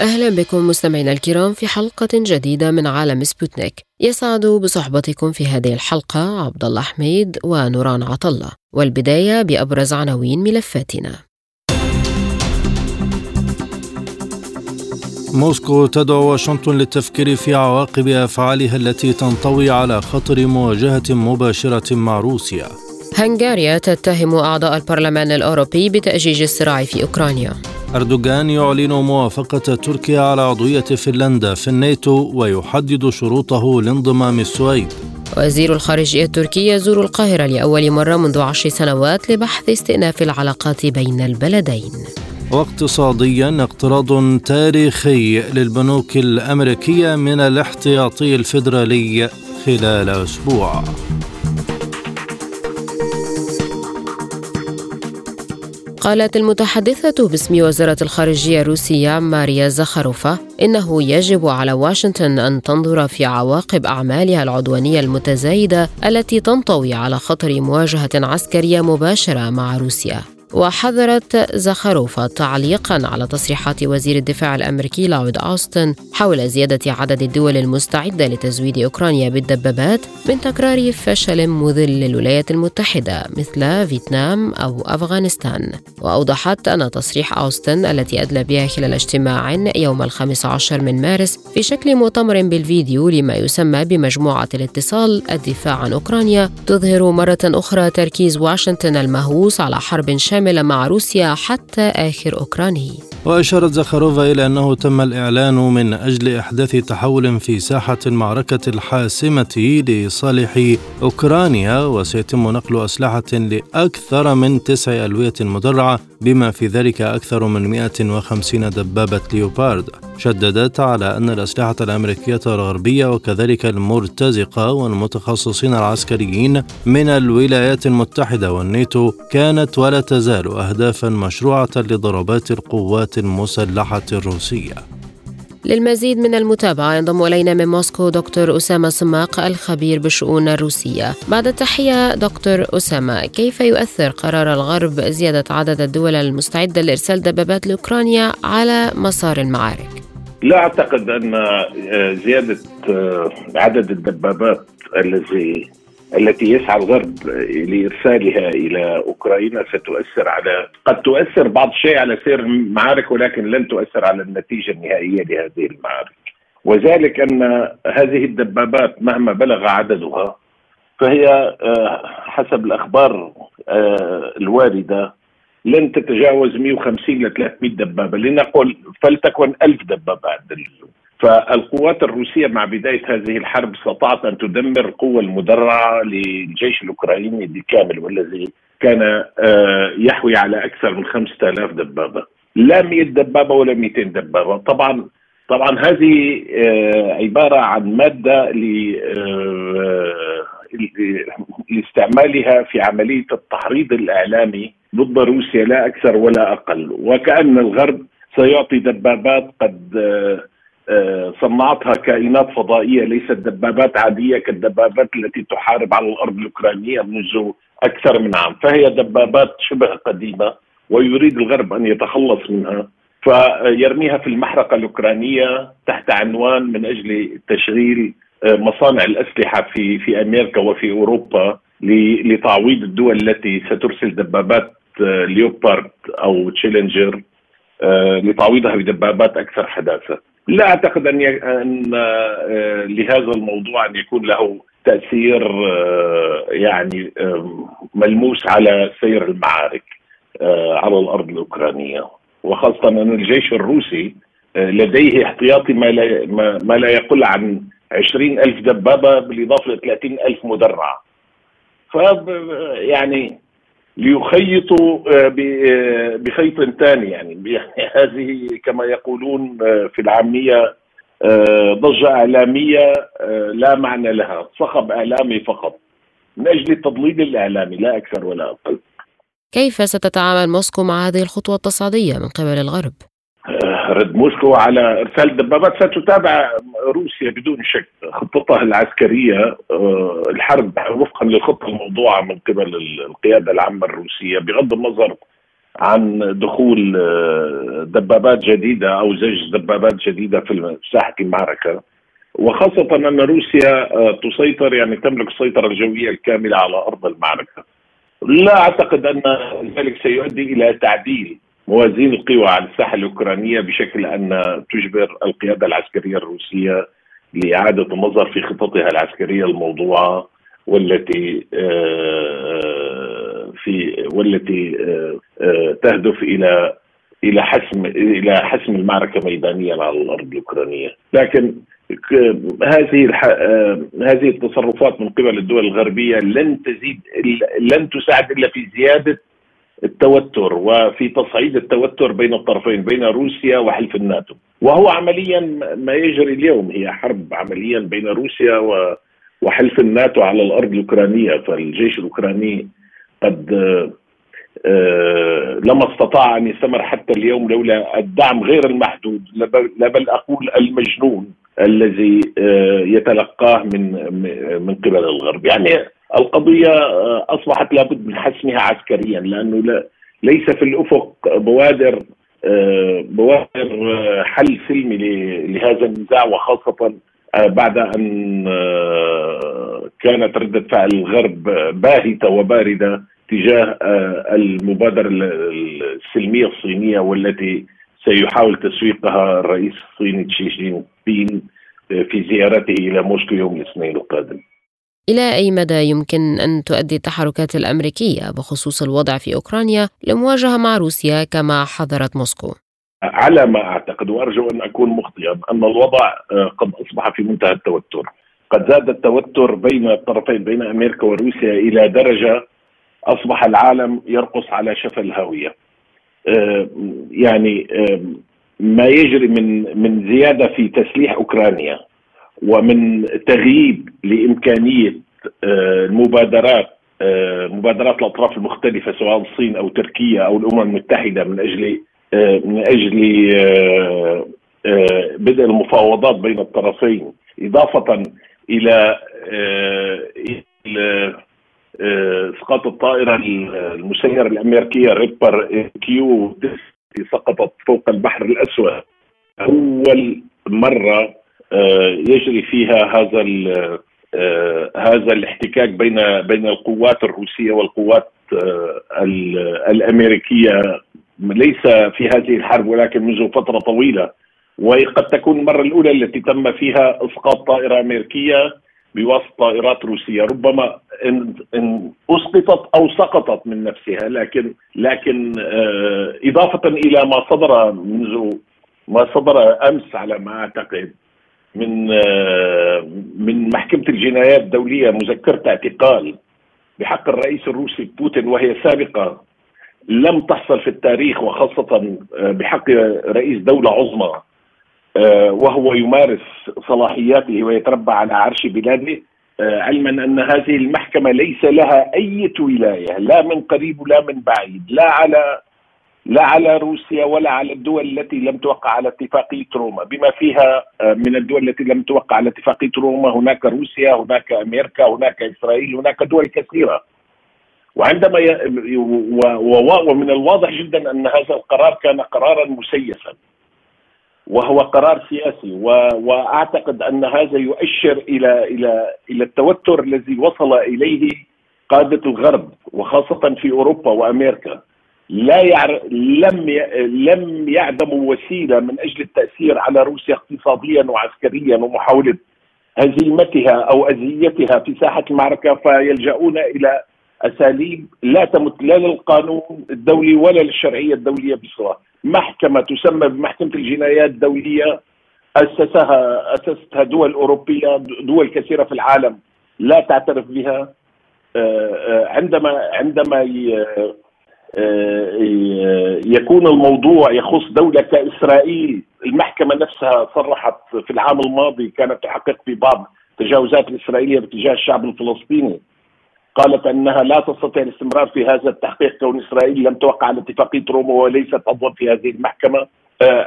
أهلا بكم مستمعينا الكرام في حلقة جديدة من عالم سبوتنيك يسعد بصحبتكم في هذه الحلقة عبد الله حميد ونوران عطلة والبداية بأبرز عناوين ملفاتنا موسكو تدعو واشنطن للتفكير في عواقب أفعالها التي تنطوي على خطر مواجهة مباشرة مع روسيا. هنغاريا تتهم أعضاء البرلمان الأوروبي بتأجيج الصراع في أوكرانيا. أردوغان يعلن موافقة تركيا على عضوية فنلندا في الناتو ويحدد شروطه لانضمام السويد. وزير الخارجية التركي يزور القاهرة لأول مرة منذ عشر سنوات لبحث استئناف العلاقات بين البلدين. واقتصاديا اقتراض تاريخي للبنوك الأمريكية من الاحتياطي الفيدرالي خلال أسبوع. قالت المتحدثة باسم وزارة الخارجية الروسية ماريا زخروفا إنه يجب على واشنطن أن تنظر في عواقب أعمالها العدوانية المتزايدة التي تنطوي على خطر مواجهة عسكرية مباشرة مع روسيا. وحذرت زخروفا تعليقا على تصريحات وزير الدفاع الأمريكي لويد أوستن حول زيادة عدد الدول المستعدة لتزويد أوكرانيا بالدبابات من تكرار فشل مذل للولايات المتحدة مثل فيتنام أو أفغانستان. وأوضحت أن تصريح أوستن التي أدلى بها خلال اجتماع يوم الخامس عشر من مارس في شكل مؤتمر بالفيديو لما يسمى بمجموعة الاتصال الدفاع عن أوكرانيا تظهر مرة أخرى تركيز واشنطن المهووس على حرب شامله شاملة مع روسيا حتى آخر أوكراني. وأشارت زخاروفا إلى أنه تم الإعلان من أجل إحداث تحول في ساحة المعركة الحاسمة لصالح أوكرانيا وسيتم نقل أسلحة لأكثر من تسع ألوية مدرعة بما في ذلك أكثر من 150 دبابة ليوبارد. شددت على أن الأسلحة الأمريكية الغربية وكذلك المرتزقة والمتخصصين العسكريين من الولايات المتحدة والناتو كانت ولا تزال أهدافا مشروعة لضربات القوات المسلحة الروسية للمزيد من المتابعة ينضم إلينا من موسكو دكتور أسامة صماق الخبير بالشؤون الروسية بعد التحية دكتور أسامة كيف يؤثر قرار الغرب زيادة عدد الدول المستعدة لإرسال دبابات لأوكرانيا على مسار المعارك؟ لا أعتقد أن زيادة عدد الدبابات الذي التي يسعى الغرب لإرسالها إلى أوكرانيا ستؤثر على قد تؤثر بعض الشيء على سير المعارك ولكن لن تؤثر على النتيجة النهائية لهذه المعارك. وذلك أن هذه الدبابات مهما بلغ عددها فهي حسب الأخبار الواردة لن تتجاوز 150 ل 300 دبابة. لنقل فلتكن 1000 دبابة عند فالقوات الروسية مع بداية هذه الحرب استطاعت أن تدمر القوة المدرعة للجيش الأوكراني بالكامل والذي كان يحوي على أكثر من 5000 دبابة. لا 100 دبابة ولا 200 دبابة. طبعا طبعا هذه عبارة عن مادة لاستعمالها في عملية التحريض الإعلامي ضد روسيا لا أكثر ولا أقل. وكأن الغرب سيعطي دبابات قد صنعتها كائنات فضائية ليست دبابات عادية كالدبابات التي تحارب على الأرض الأوكرانية منذ أكثر من عام، فهي دبابات شبه قديمة ويريد الغرب أن يتخلص منها فيرميها في المحرقة الأوكرانية تحت عنوان من أجل تشغيل مصانع الأسلحة في في أمريكا وفي أوروبا لتعويض الدول التي سترسل دبابات ليوبارد أو تشيلنجر لتعويضها بدبابات أكثر حداثة. لا أعتقد أن أن لهذا الموضوع أن يكون له تأثير يعني ملموس على سير المعارك على الأرض الأوكرانية. وخاصة أن الجيش الروسي لديه احتياطي ما لا ما لا يقل عن 20 ألف دبابة بالإضافة ل 30 ألف مدرعة ف يعني ليخيطوا بخيط ثاني يعني هذه كما يقولون في العامية ضجة إعلامية لا معنى لها صخب إعلامي فقط من أجل التضليل الإعلامي لا أكثر ولا أقل. كيف ستتعامل موسكو مع هذه الخطوة التصعيديه من قبل الغرب؟ آه، رد موسكو على إرسال دبابات ستتابع روسيا بدون شك خطتها العسكرية آه، الحرب وفقا للخطة الموضوعة من قبل القيادة العامة الروسية بغض النظر عن دخول آه، دبابات جديدة أو زج دبابات جديدة في ساحه المعركة وخاصة أن روسيا تسيطر يعني تملك السيطرة الجوية الكاملة على أرض المعركة. لا أعتقد أن ذلك سيؤدي إلى تعديل موازين القوى على الساحة الأوكرانية بشكل أن تجبر القيادة العسكرية الروسية لإعادة النظر في خططها العسكرية الموضوعة والتي آه، في والتي آه، آه، تهدف إلى إلى حسم إلى حسم المعركة ميدانيا على الأرض الأوكرانية، لكن هذه هذه التصرفات من قبل الدول الغربية لن تزيد لن تساعد إلا في زيادة التوتر وفي تصعيد التوتر بين الطرفين بين روسيا وحلف الناتو. وهو عمليا ما يجري اليوم هي حرب عمليا بين روسيا وحلف الناتو على الأرض الأوكرانية. فالجيش الأوكراني قد آه، لما استطاع أن يستمر حتى اليوم لولا الدعم غير المحدود. لا بل أقول المجنون الذي آه، يتلقاه من من قبل الغرب. يعني القضية آه، أصبحت لابد من حسمها عسكريا لأنه لا ليس في الأفق بوادر آه، بوادر آه، حل سلمي لهذا النزاع وخاصة بعد أن كانت ردة فعل الغرب باهتة وباردة تجاه المبادرة السلمية الصينية والتي سيحاول تسويقها الرئيس الصيني شي جين بين في زيارته إلى موسكو يوم الاثنين القادم. إلى أي مدى يمكن أن تؤدي التحركات الأمريكية بخصوص الوضع في أوكرانيا لمواجهة مع روسيا كما حذرت موسكو؟ على ما أعتقد وأرجو أن أكون مخطئا أن الوضع آه، قد أصبح في منتهى التوتر. قد زاد التوتر بين الطرفين بين أمريكا وروسيا إلى درجة أصبح العالم يرقص على شفا الهاوية آه، يعني آه، ما يجري من من زيادة في تسليح أوكرانيا. ومن تغييب لإمكانية آه، المبادرات آه، مبادرات الأطراف المختلفة سواء الصين أو تركيا أو الأمم المتحدة من أجل آه، من أجل بدء المفاوضات بين الطرفين إضافة إلى إسقاط الطائرة المسيرة الأمريكية ريبر كيو سقطت فوق البحر الأسود. أول مرة يجري فيها هذا آه، هذا الاحتكاك بين بين القوات الروسية والقوات آه، الأمريكية. ليس في هذه الحرب ولكن منذ فترة طويلة وقد تكون المرة الأولى التي تم فيها إسقاط طائرة أمريكية بواسطة طائرات روسية. ربما إن إن أسقطت أو سقطت من نفسها لكن لكن إضافة إلى ما صدر منذ ما صدر أمس على ما أعتقد. من آه، من محكمة الجنايات الدولية مذكرة اعتقال بحق الرئيس الروسي بوتين وهي سابقة لم تحصل في التاريخ وخاصة آه، بحق رئيس دولة عظمى آه، وهو يمارس صلاحياته ويتربع على عرش بلاده علما أن هذه المحكمة ليس لها أي ولايه لا من قريب ولا من بعيد لا على لا على روسيا ولا على الدول التي لم توقع على اتفاقية روما بما فيها آه، من الدول التي لم توقع على اتفاقية روما هناك روسيا هناك أمريكا هناك إسرائيل هناك دول كثيرة. وعندما ي... ومن الواضح جدا أن هذا القرار كان قرارا مسيسا. وهو قرار سياسي. و... وأعتقد أن هذا يؤشر إلى إلى إلى التوتر الذي وصل إليه قادة الغرب وخاصة في أوروبا وأمريكا. لا يعر... لم ي... لم يعدموا وسيلة من أجل التأثير على روسيا اقتصاديا وعسكريا ومحاوله هزيمتها أو أذيتها في ساحة المعركة فيلجؤون إلى أساليب لا تمت لا للقانون الدولي ولا للشرعية الدولية بصله محكمة تسمى بمحكمة الجنايات الدولية اسسها أسستها دول أوروبية دول كثيرة في العالم لا تعترف بها. آه، آه، عندما عندما يكون الموضوع يخص دولة كإسرائيل المحكمة نفسها صرحت في العام الماضي كانت تحقق في بعض التجاوزات الإسرائيلية باتجاه الشعب الفلسطيني. قالت أنها لا تستطيع الاستمرار في هذا التحقيق كون إسرائيل لم توقع على اتفاقيه روما وليست عضوا في هذه المحكمة.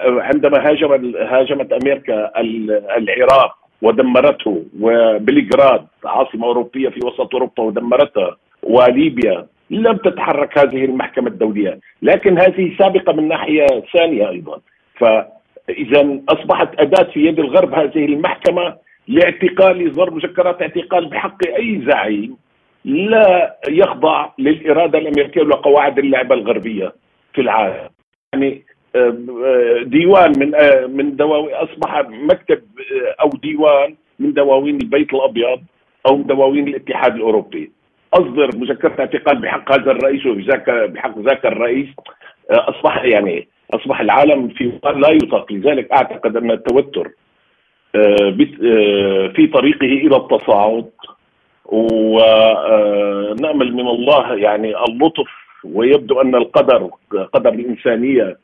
عندما هاجم هاجمت أمريكا العراق ودمرته وبلغراد عاصمة أوروبية في وسط أوروبا ودمرتها وليبيا لم تتحرك هذه المحكمة الدولية، لكن هذه سابقة من ناحية ثانية أيضا، فاذا أصبحت أداة في يد الغرب هذه المحكمة لاعتقال ضرب مذكرات اعتقال بحق أي زعيم لا يخضع للإرادة الأمريكية ولا قواعد اللعبة الغربية في العالم. يعني ديوان من من دواوين أصبح مكتب أو ديوان من دواوين البيت الأبيض أو من دواوين الاتحاد الأوروبي أصدر مذكرة اعتقال بحق هذا الرئيس وبذاك بحق ذاك الرئيس. أصبح يعني أصبح العالم في لا يطاق. لذلك أعتقد أن التوتر في طريقه إلى التصاعد. ونامل من الله يعني اللطف ويبدو أن القدر قدر الإنسانية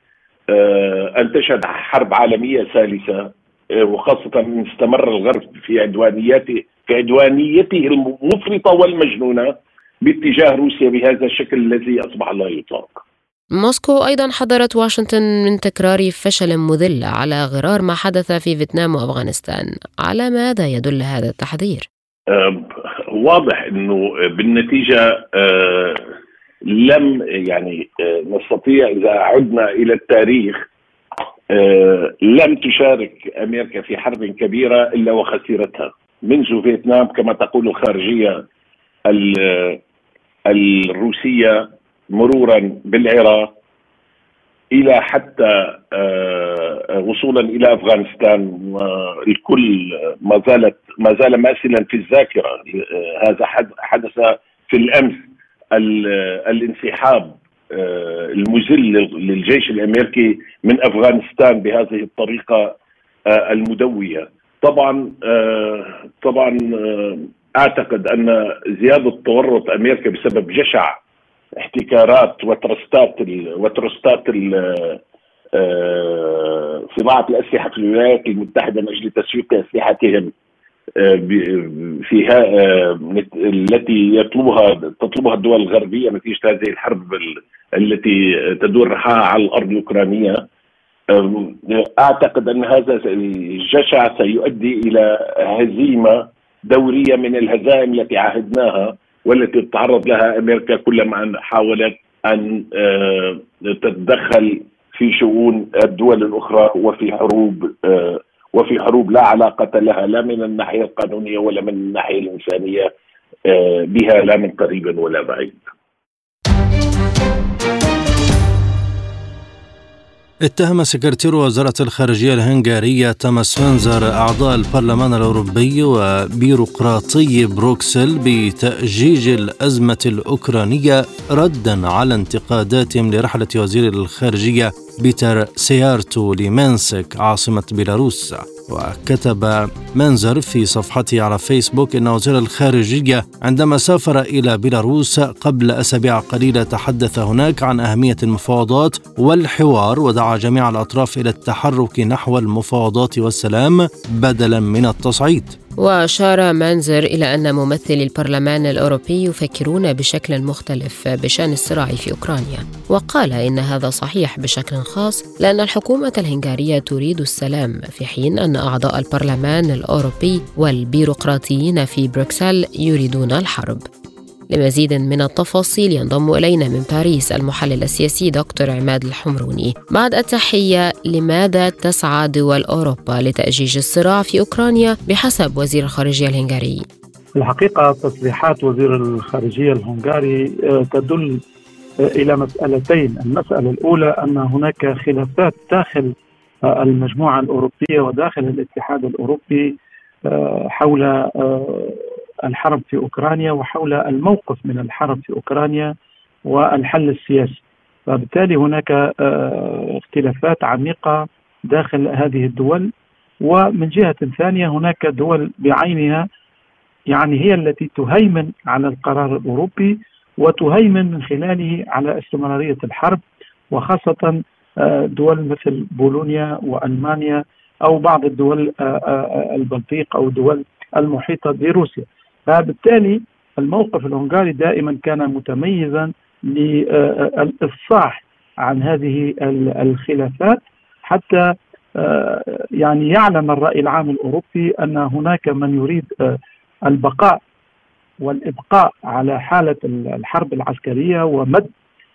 آه، أن تشهد حرب عالمية ثالثة آه، وخاصة إن استمر الغرب في عدوانيته في عدوانيته المفرطة والمجنونة باتجاه روسيا بهذا الشكل الذي أصبح لا يطاق. موسكو أيضا حذرت واشنطن من تكرار فشل مذل على غرار ما حدث في فيتنام وأفغانستان على ماذا يدل هذا التحذير؟ أه واضح أنه بالنتيجة أه لم يعني آه، نستطيع إذا عدنا إلى التاريخ آه، لم تشارك أمريكا في حرب كبيرة إلا وخسرتها منذ فيتنام كما تقول الخارجية الروسية مرورا بالعراق إلى حتى آه، وصولا إلى أفغانستان الكل ما زالت ما زال ماسلا في الذاكرة. هذا حدث في الأمس الانسحاب آه، المذل للجيش الأمريكي من أفغانستان بهذه الطريقة آه، المدوية. طبعا آه، طبعا أعتقد أن زياده تورط أمريكا بسبب جشع احتكارات وترستات وترستات صناعه الأسلحة في الولايات المتحدة من أجل تسويق أسلحتهم فيها آه، التي يطلبها تطلبها الدول الغربية نتيجة هذه الحرب التي تدور رحاها على الأرض الأوكرانية. أعتقد أن هذا الجشع سيؤدي إلى هزيمة دورية من الهزائم التي عهدناها والتي تتعرض لها أمريكا كلما حاولت أن آه، تتدخل في شؤون الدول الأخرى وفي حروب آه، وفي حروب لا علاقة لها لا من الناحية القانونية ولا من الناحية الإنسانية آه، بها لا من قريب ولا بعيد. اتهم سكرتير وزارة الخارجية الهنغارية تاماس منزر أعضاء البرلمان الأوروبي وبيروقراطي بروكسل بتأجيج الأزمة الأوكرانية ردا على انتقاداتهم لرحلة وزير الخارجية بيتر سيارتو لمنسك عاصمة بيلاروس. وكتب منزر في صفحته على فيسبوك أن وزير الخارجية عندما سافر إلى بيلاروس قبل أسابيع قليلة تحدث هناك عن أهمية المفاوضات والحوار ودعا جميع الأطراف إلى التحرك نحو المفاوضات والسلام بدلا من التصعيد. وأشار مانزر إلى أن ممثلي البرلمان الأوروبي يفكرون بشكل مختلف بشأن الصراع في أوكرانيا وقال إن هذا صحيح بشكل خاص لأن الحكومة الهنغارية تريد السلام في حين أن أعضاء البرلمان الأوروبي والبيروقراطيين في بروكسل يريدون الحرب. لمزيد من التفاصيل ينضم إلينا من باريس المحلل السياسي دكتور عماد الحمروني. بعد التحية لماذا تسعى دول أوروبا لتأجيج الصراع في أوكرانيا بحسب وزير الخارجية الهنغاري؟ الحقيقة تصريحات وزير الخارجية الهنغاري آه، تدل آه، إلى مسألتين. المسألة الأولى أن هناك خلافات داخل آه، المجموعة الأوروبية وداخل الاتحاد الأوروبي حول الحرب في أوكرانيا وحول الموقف من الحرب في أوكرانيا والحل السياسي. فبالتالي هناك آه، اختلافات عميقة داخل هذه الدول. ومن جهة ثانية هناك دول بعينها يعني هي التي تهيمن على القرار الأوروبي وتهيمن من خلاله على استمرارية الحرب وخاصة آه، دول مثل بولونيا وألمانيا أو بعض الدول آه، البلطيق أو الدول المحيطة بروسيا فبالتالي الموقف الهنغاري دائما كان متميزا للإفصاح عن هذه الخلافات حتى يعني يعلم الرأي العام الأوروبي أن هناك من يريد البقاء والإبقاء على حالة الحرب العسكرية ومد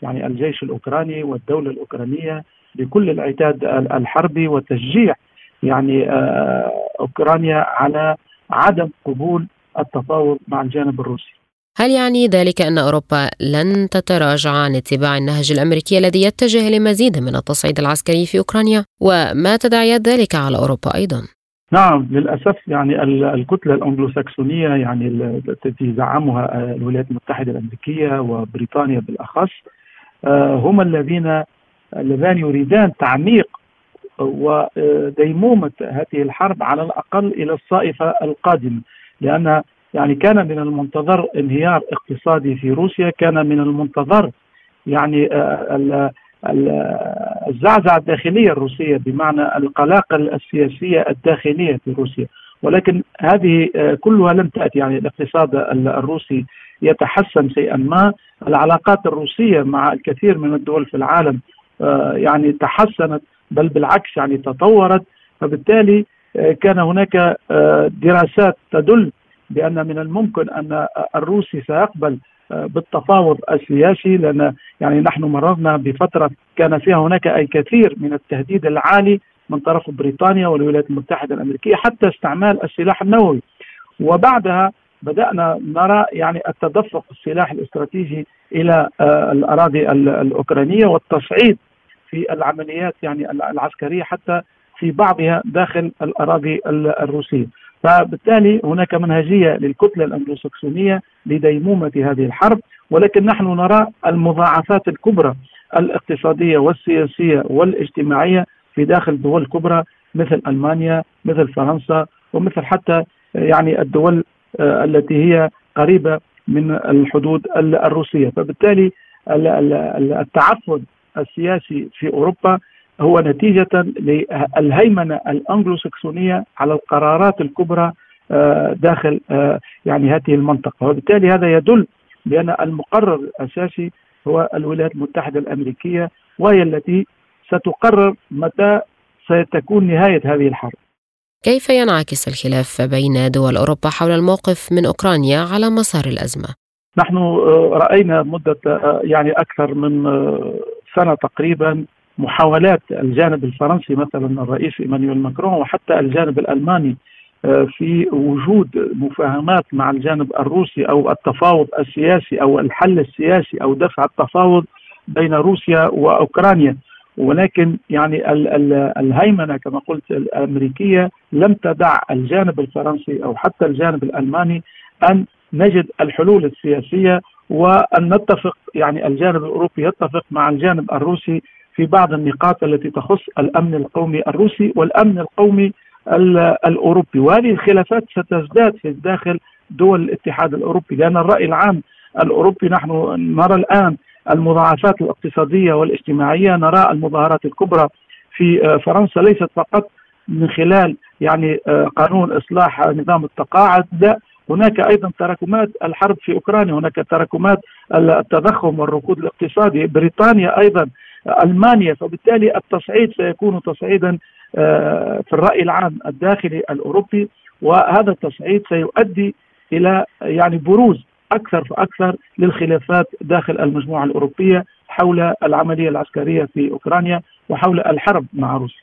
يعني الجيش الأوكراني والدولة الأوكرانية بكل العتاد الحربي وتشجيع يعني آه، أوكرانيا على عدم قبول التفاوض مع الجانب الروسي. هل يعني ذلك أن أوروبا لن تتراجع عن اتباع النهج الأمريكي الذي يتجه لمزيد من التصعيد العسكري في أوكرانيا؟ وما تداعيات ذلك على أوروبا أيضا؟ نعم للأسف يعني الكتلة الانجلوساكسونيه يعني التي زعمها الولايات المتحدة الأمريكية وبريطانيا بالأخص آه، هم الذين اللذان يريدان تعميق وديمومه هذه الحرب على الأقل إلى الصائفة القادمة لأن يعني كان من المنتظر انهيار اقتصادي في روسيا كان من المنتظر يعني آه، الزعزعة الداخلية الروسية بمعنى القلاقل السياسية الداخلية في روسيا. ولكن هذه آه، كلها لم تأتي. يعني الاقتصاد الروسي يتحسن شيئا ما. العلاقات الروسية مع الكثير من الدول في العالم آه، يعني تحسنت بل بالعكس يعني تطورت. فبالتالي كان هناك دراسات تدل بأن من الممكن أن الروسي سيقبل بالتفاوض السياسي لأن يعني نحن مررنا بفترة كان فيها هناك أي كثير من التهديد العالي من طرف بريطانيا والولايات المتحدة الأمريكية حتى استعمال السلاح النووي. وبعدها بدأنا نرى يعني التدفق السلاح الاستراتيجي إلى آه، الأراضي الأوكرانية والتصعيد في العمليات يعني العسكرية حتى في بعضها داخل الأراضي الروسية. فبالتالي هناك منهجية للكتلة الانجلوساكسونيه لديمومة هذه الحرب ولكن نحن نرى المضاعفات الكبرى الاقتصادية والسياسية والاجتماعية في داخل دول كبرى مثل ألمانيا مثل فرنسا ومثل حتى يعني الدول آه، التي هي قريبة من الحدود الروسية. فبالتالي التعفن السياسي في أوروبا هو نتيجة للهيمنة الأنجلوسكسونية على القرارات الكبرى آه، داخل آه، يعني هذه المنطقة وبالتالي هذا يدل بأن المقرر الأساسي هو الولايات المتحدة الأمريكية وهي التي ستقرر متى ستكون نهاية هذه الحرب كيف ينعكس الخلاف بين دول أوروبا حول الموقف من أوكرانيا على مسار الأزمة؟ نحن آه، رأينا مدة يعني أكثر من سنة تقريبا محاولات الجانب الفرنسي مثلا الرئيس إيمانويل ماكرون وحتى الجانب الألماني آه، في وجود مفاهمات مع الجانب الروسي أو التفاوض السياسي أو الحل السياسي أو دفع التفاوض بين روسيا وأوكرانيا. ولكن يعني الهيمنة كما قلت الأمريكية لم تدع الجانب الفرنسي أو حتى الجانب الألماني أن نجد الحلول السياسية وأن نتفق يعني الجانب الأوروبي يتفق مع الجانب الروسي في بعض النقاط التي تخص الأمن القومي الروسي والأمن القومي الأوروبي. وهذه الخلافات ستزداد في داخل دول الاتحاد الأوروبي لأن الرأي العام الأوروبي نحن نرى الآن المضاعفات الاقتصادية والاجتماعية نرى المظاهرات الكبرى في فرنسا ليست فقط من خلال يعني قانون إصلاح نظام التقاعد لا. هناك أيضا تراكمات الحرب في أوكرانيا هناك تراكمات التضخم والركود الاقتصادي. بريطانيا أيضا ألمانيا فبالتالي التصعيد سيكون تصعيدا آه، في الرأي العام الداخلي الأوروبي وهذا التصعيد سيؤدي إلى يعني بروز أكثر فأكثر للخلافات داخل المجموعة الأوروبية حول العملية العسكرية في أوكرانيا وحول الحرب مع روسيا.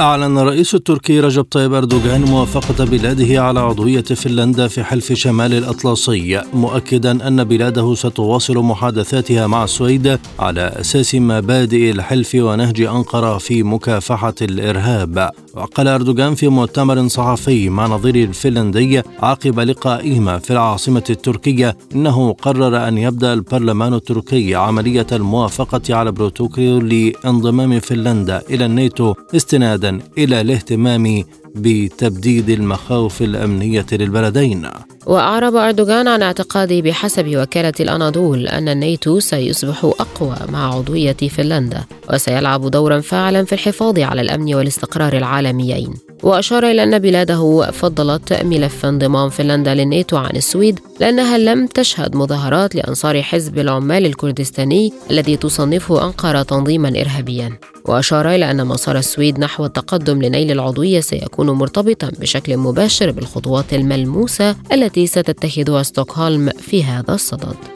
أعلن الرئيس التركي رجب طيب أردوغان موافقة بلاده على عضوية فنلندا في حلف شمال الأطلسي مؤكدا أن بلاده ستواصل محادثاتها مع السويد على أساس مبادئ الحلف ونهج أنقرة في مكافحة الإرهاب. وقال أردوغان في مؤتمر صحفي مع نظيره الفنلندي عقب لقائهما في العاصمة التركية إنه قرر أن يبدأ البرلمان التركي عملية الموافقة على بروتوكول لانضمام فنلندا إلى الناتو استنادا إلى الاهتمام بتبديد المخاوف الأمنية للبلدين. وأعرب أردوغان عن اعتقاده بحسب وكالة الأناضول أن الناتو سيصبح أقوى مع عضوية فنلندا وسيلعب دورا فاعلا في الحفاظ على الأمن والاستقرار العالميين. وأشار إلى أن بلاده فضلت ملف انضمام فنلندا للناتو عن السويد لأنها لم تشهد مظاهرات لأنصار حزب العمال الكردستاني الذي تصنفه أنقرة تنظيما إرهابيا. وأشار إلى أن مسار السويد نحو التقدم لنيل العضوية سيكون مرتبطا بشكل مباشر بالخطوات الملموسة التي ستتخذها ستوكهولم في هذا الصدد.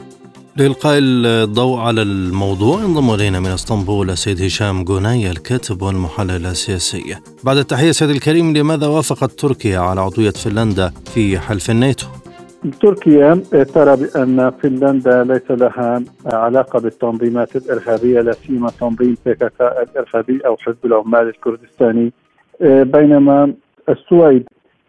لإلقاء الضوء على الموضوع انضم إلينا من إسطنبول السيد هشام جوناي الكاتب والمحلل السياسي. بعد التحية سيد الكريم لماذا وافقت تركيا على عضوية فنلندا في حلف الناتو؟ تركيا ترى بأن فنلندا ليس لها علاقة بالتنظيمات الإرهابية لا سيما تنظيم بيكاكا الإرهابي أو حزب العمال الكردستاني بينما السويد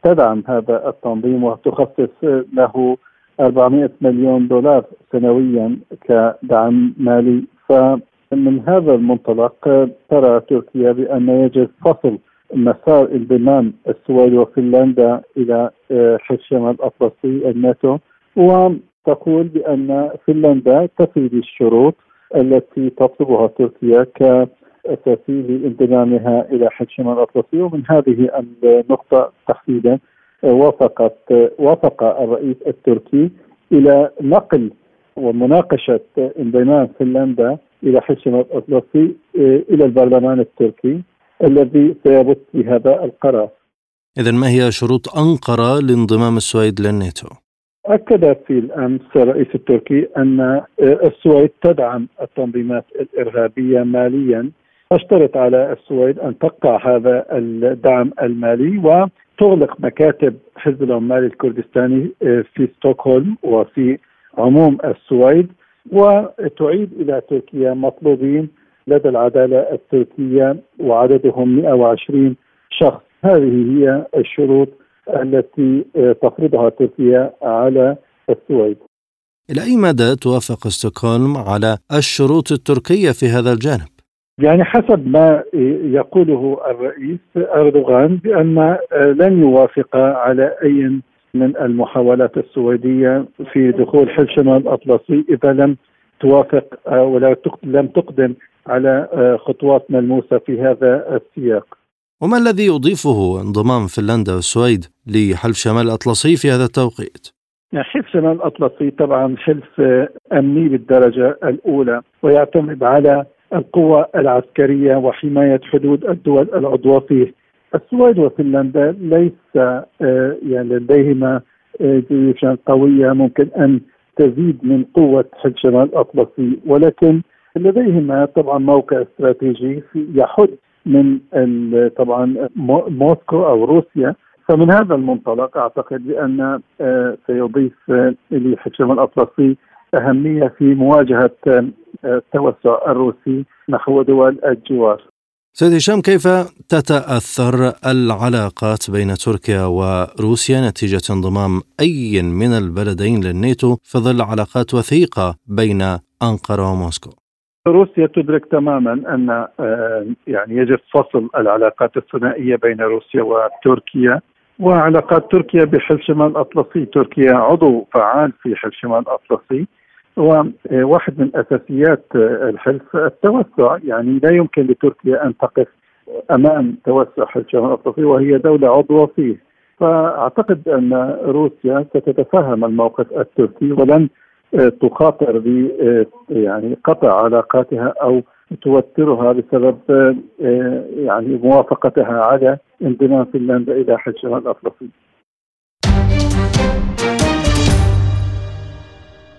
تدعم هذا التنظيم وتخصص له 400 مليون دولار سنويا كدعم مالي. فمن هذا المنطلق ترى تركيا بأن يجب فصل مسار انضمام السويد وفنلندا إلى آه، حلف شمال الأطلسي الناتو. وتقول بأن فنلندا تفي بالشروط التي تطلبها تركيا كاساسي لانضمامها إلى حلف شمال الأطلسي. ومن هذه النقطة تحديدا وافقت وافق الرئيس التركي إلى نقل ومناقشة انضمام فنلندا إلى حلف الأطلسي إلى البرلمان التركي الذي سيبث بهذا القرار. اذا ما هي شروط أنقرة لانضمام السويد للناتو؟ اكد في الأمس الرئيس التركي أن آه، السويد تدعم التنظيمات الإرهابية ماليا اشترط على السويد أن تقطع هذا الدعم المالي و تغلق مكاتب حزب العمال الكردستاني آه، في ستوكهولم وفي عموم السويد وتعيد إلى تركيا مطلوبين لدى العدالة التركية وعددهم 120 شخص هذه هي الشروط التي آه، تفرضها تركيا على السويد إلى أي مدى توافق ستوكهولم على الشروط التركية في هذا الجانب؟ يعني حسب ما يقوله الرئيس أردوغان بأن لن يوافق على أي من المحاولات السويدية في دخول حلف شمال الأطلسي إذا لم توافق ولا لم تقدم على خطوات ملموسة في هذا السياق. وما الذي يضيفه انضمام فنلندا والسويد لحلف شمال الأطلسي في هذا التوقيت؟ يعني حلف شمال الأطلسي طبعا حلف أمني بالدرجة الأولى ويعتمد على القوى العسكرية وحماية حدود الدول العضوة فيه السويد وفنلندا ليس آه، يعني لديهما آه، جيوشا قوية ممكن أن تزيد من قوة حلف شمال الأطلسي. ولكن لديهما طبعا موقع استراتيجي يحد من طبعا موسكو أو روسيا. فمن هذا المنطلق أعتقد بأن آه، سيضيف لحلف شمال الأطلسي أهمية في مواجهة التوسع الروسي نحو دول الجوار. سيد هشام كيف تتأثر العلاقات بين تركيا وروسيا نتيجة انضمام أي من البلدين للناتو في ظل علاقات وثيقة بين أنقرة وموسكو؟ روسيا تدرك تماما أن آه، يعني يجب فصل العلاقات الثنائية بين روسيا وتركيا وعلاقات تركيا بحلف شمال الاطلسي، تركيا عضو فعال في حلف شمال الاطلسي وواحد من أساسيات الحلف التوسع يعني لا يمكن لتركيا أن تقف أمام توسع حلف شمال الافريقي وهي دولة عضوه فيه فأعتقد أن روسيا ستتفهم الموقف التركي ولن تخاطر ب يعني قطع علاقاتها أو توترها بسبب يعني موافقتها على انضمام فنلندا إلى حلف شمال الافريقي.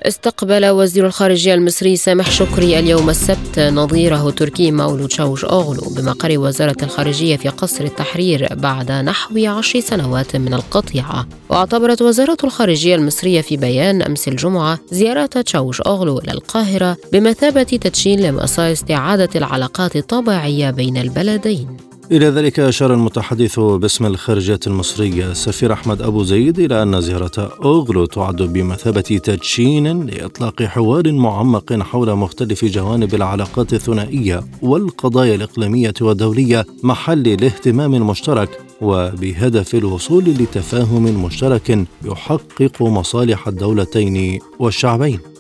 استقبل وزير الخارجية المصري سامح شكري اليوم السبت نظيره تركي مولود شاوش أوغلو بمقر وزارة الخارجية في قصر التحرير بعد نحو عشر سنوات من القطيعة. واعتبرت وزارة الخارجية المصرية في بيان أمس الجمعة زيارة تشاوش أوغلو إلى القاهرة بمثابة تدشين لمسار استعادة العلاقات الطبيعية بين البلدين. إلى ذلك أشار المتحدث باسم الخارجية المصرية السفير أحمد أبو زيد إلى أن زيارة أوغلو تعد بمثابة تدشين لإطلاق حوار معمق حول مختلف جوانب العلاقات الثنائية والقضايا الإقليمية والدولية محل الاهتمام المشترك وبهدف الوصول لتفاهم مشترك يحقق مصالح الدولتين والشعبين.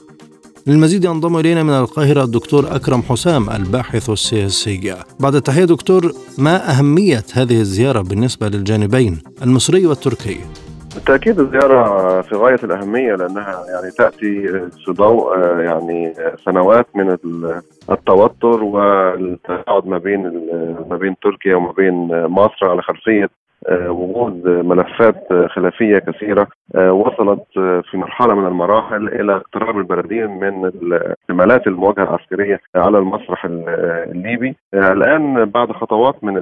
للمزيد ينضم إلينا من القاهرة الدكتور أكرم حسام الباحث السياسي. بعد التحية دكتور ما أهمية هذه الزيارة بالنسبة للجانبين المصري والتركي؟ بالتأكيد الزيارة في غاية الأهمية لأنها يعني تأتي في ضوء يعني سنوات من التوتر والتقاعد ما بين ما بين تركيا وما بين مصر على خلفية آه، وجود ملفات خلافية كثيرة آه، وصلت في مرحلة من المراحل إلى اقتراب البلدين من احتمالات المواجهة العسكرية على المسرح الليبي. آه، الآن بعد خطوات من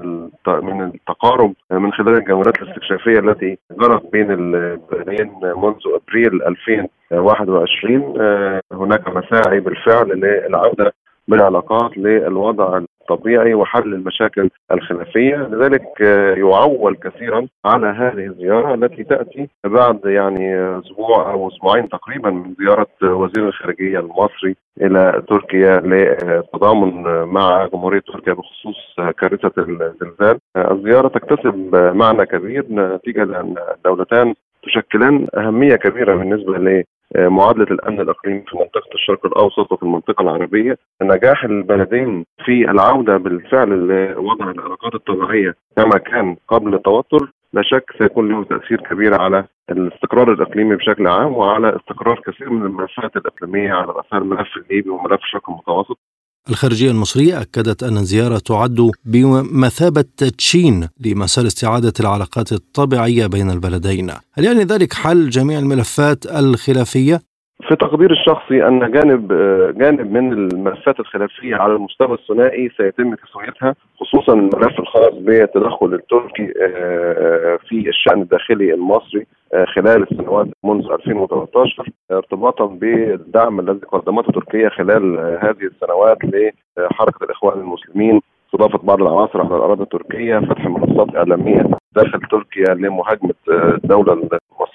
من التقارب من خلال الجولات الاستكشافية التي جرت بين البلدين منذ أبريل 2021 هناك مساعي بالفعل للعودة بالعلاقات للوضع الطبيعي وحل المشاكل الخلافية، لذلك آه، يعول كثيرا على هذه الزيارة التي تأتي بعد يعني أسبوع أو أسبوعين تقريبا من زيارة وزير الخارجية المصري إلى تركيا للتضامن مع جمهورية تركيا بخصوص كارثة الزلزال. الزيارة تكتسب معنى كبير نتيجة لأن الدولتان تشكلان أهمية كبيرة بالنسبة معادلة الأمن الإقليمي في منطقة الشرق الأوسط وفي المنطقة العربية، نجاح البلدين في العودة بالفعل لوضع العلاقات الطبيعية كما كان قبل التوتر لا شك سيكون له تأثير كبير على الاستقرار الإقليمي بشكل عام وعلى استقرار كثير من الملفات الإقليمية على راسها الملف الليبي وملف الشرق المتوسط. الخارجية المصرية أكدت أن الزيارة تعد بمثابة تدشين لمسار استعادة العلاقات الطبيعية بين البلدين هل يعني ذلك حل جميع الملفات الخلافية؟ في تقديري الشخصي أن جانب جانب من الملفات الخلافية على المستوى الثنائي سيتم تسويتها خصوصا الملف الخاص بالتدخل التركي آه، في الشأن الداخلي المصري آه، خلال السنوات منذ 2013 ارتباطا بالدعم الذي قدمته تركيا خلال هذه السنوات لحركة الإخوان المسلمين استضافة بعض العناصر على الأراضي التركية، فتح منصات إعلامية داخل تركيا لمهاجمة الدولة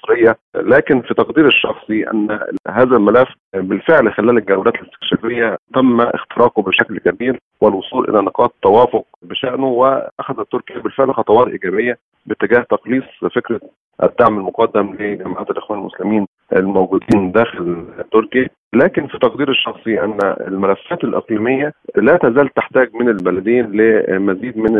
المصرية، لكن في تقديري الشخصي أن هذا الملف بالفعل خلال الجولات الاستكشافية تم اختراقه بشكل كبير والوصول إلى نقاط توافق بشأنه واخذت تركيا بالفعل خطوات إيجابية باتجاه تقليص فكرة الدعم المقدم لجماعات الإخوان المسلمين الموجودين داخل تركيا. لكن في تقديري الشخصي أن الملفات الإقليمية لا تزال تحتاج من البلدين لمزيد من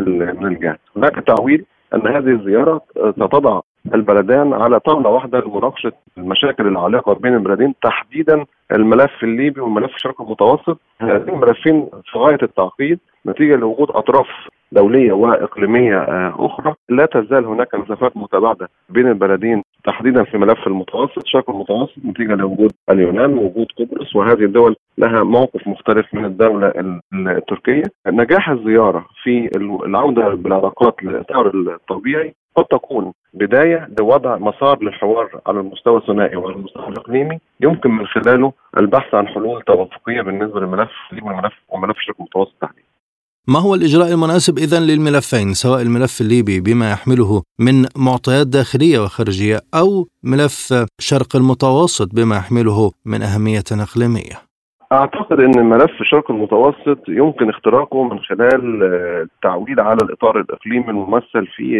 من الجهد. هناك تعويل أن هذه الزيارة ستضع البلدان على طاولة واحدة لمناقشة المشاكل العالقة بين البلدين تحديدا الملف الليبي والملف الشرق المتوسط. هذين الملفين في غاية التعقيد نتيجة لوجود أطراف دولية وإقليمية آه، أخرى. لا تزال هناك مسافات متباعدة بين البلدين تحديدا في ملف المتوسط الشرق المتوسط نتيجة لوجود اليونان ووجود قبرص وهذه الدول لها موقف مختلف من الدولة التركية. نجاح الزيارة في العودة بالعلاقات للاطار الطبيعي قد تكون بداية لوضع مسار للحوار على المستوى الثنائي وعلى المستوى الإقليمي يمكن من خلاله البحث عن حلول توافقية بالنسبة للملف والملف وملف الشرق المتوسط تحديدا. ما هو الإجراء المناسب إذا للملفين سواء الملف الليبي بما يحمله من معطيات داخلية وخارجية أو ملف شرق المتوسط بما يحمله من أهمية إقليمية أعتقد إن ملف الشرق المتوسط يمكن اختراقه من خلال التعويل على الإطار الإقليمي الممثل في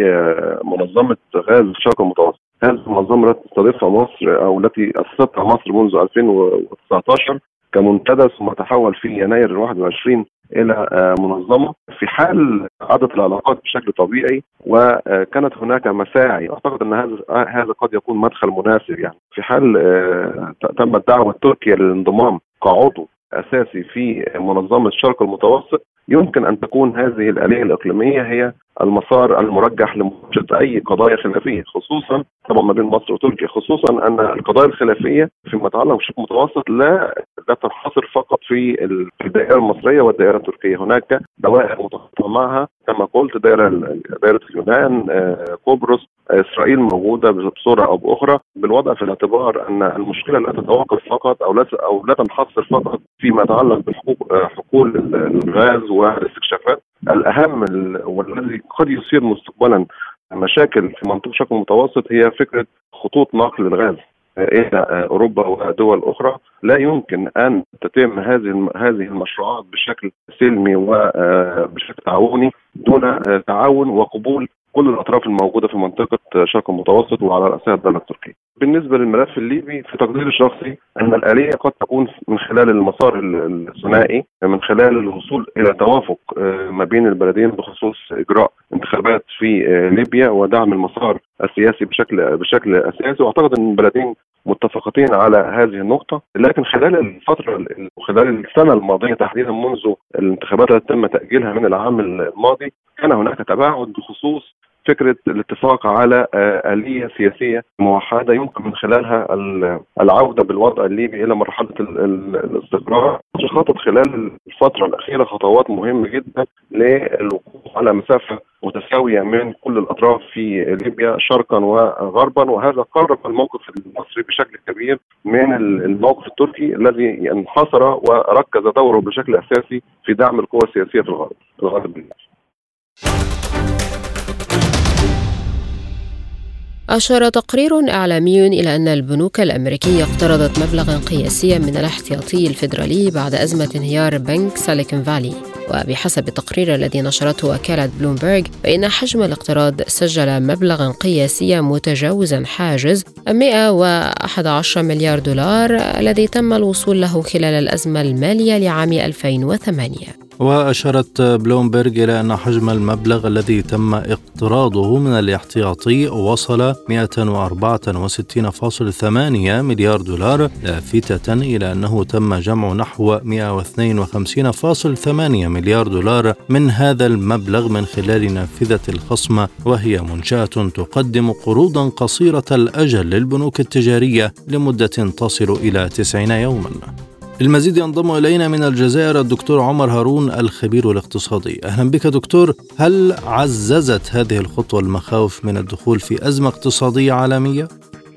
منظمة غاز الشرق المتوسط. هذه المنظمة التي تستضيفها مصر أو التي أسستها مصر منذ 2019 كمنتدى ثم تحول في يناير 21 إلى آه، منظمة في حال عادت العلاقات بشكل طبيعي وكانت هناك مساعي أعتقد إن هذا هذا قد يكون مدخل مناسب يعني في حال آه، تمت دعوه تركيا للانضمام كعضو اساسي في منظمة الشرق المتوسط يمكن أن تكون هذه الآلية الإقليمية هي المسار المرجح لمناقشه أي قضايا خلافية خصوصا طبعا ما بين مصر وتركيا خصوصا أن القضايا الخلافية فيما يتعلق بالشق المتوسط لا لا تنحصر فقط في الدائرة المصرية والدائرة التركية. هناك دوائر متخطى معها كما قلت دائرة دائرة اليونان آه، قبرص إسرائيل موجودة بصورة أو بأخرى. بالوضع في الاعتبار أن المشكلة لا تتوقف فقط أو لا أو لا تنحصر فقط فيما يتعلق بحقوق آه، حقول الغاز والاستكشافات الأهم والذي قد يصير مستقبلا مشاكل في منطقة الشرق المتوسط هي فكرة خطوط نقل الغاز إلى أوروبا ودول أخرى. لا يمكن أن تتم هذه هذه المشروعات بشكل سلمي وبشكل تعاوني دون تعاون وقبول كل الأطراف الموجودة في منطقة الشرق المتوسط وعلى رأسها الدولة التركيه. بالنسبة للملف الليبي في تقديري الشخصي أن الآلية قد تكون من خلال المسار الثنائي من خلال الوصول إلى توافق آه، ما بين البلدين بخصوص إجراء انتخابات في آه، ليبيا ودعم المسار السياسي بشكل بشكل أساسي وأعتقد أن البلدين متفقين على هذه النقطة لكن خلال الفترة خلال السنة الماضية تحديدا منذ الانتخابات التي تم تأجيلها من العام الماضي كان هناك تباعد بخصوص فكرة الاتفاق على آه، آلية سياسية موحدة يمكن من خلالها العودة بالوضع الليبي إلى مرحلة الاستقرار خطط خلال الفترة الأخيرة خطوات مهمة جدا للوقوف على مسافة متساوية من كل الأطراف في ليبيا شرقا وغربا وهذا قرب الموقف المصري بشكل كبير من الموقف التركي الذي انحصر وركز دوره بشكل أساسي في دعم القوى السياسية في الغرب الغرب الليبي. أشار تقرير إعلامي إلى أن البنوك الأمريكية اقترضت مبلغا قياسيا من الاحتياطي الفيدرالي بعد أزمة انهيار بنك سيليكون فالي. وبحسب التقرير الذي نشرته وكالة بلومبرج فإن حجم الاقتراض سجل مبلغا قياسيا متجاوزا حاجز 111 مليار دولار الذي تم الوصول له خلال الأزمة المالية لعام 2008 وأشارت بلومبرج إلى أن حجم المبلغ الذي تم اقتراضه من الاحتياطي وصل 164.8 مليار دولار لافتة إلى أنه تم جمع نحو 152.8 مليار دولار من هذا المبلغ من خلال نافذة الخصم وهي منشأة تقدم قروضا قصيرة الأجل للبنوك التجارية لمدة تصل إلى 90 يوما. للمزيد ينضم إلينا من الجزائر الدكتور عمر هارون الخبير الاقتصادي. أهلا بك دكتور. هل عززت هذه الخطوة المخاوف من الدخول في أزمة اقتصادية عالمية؟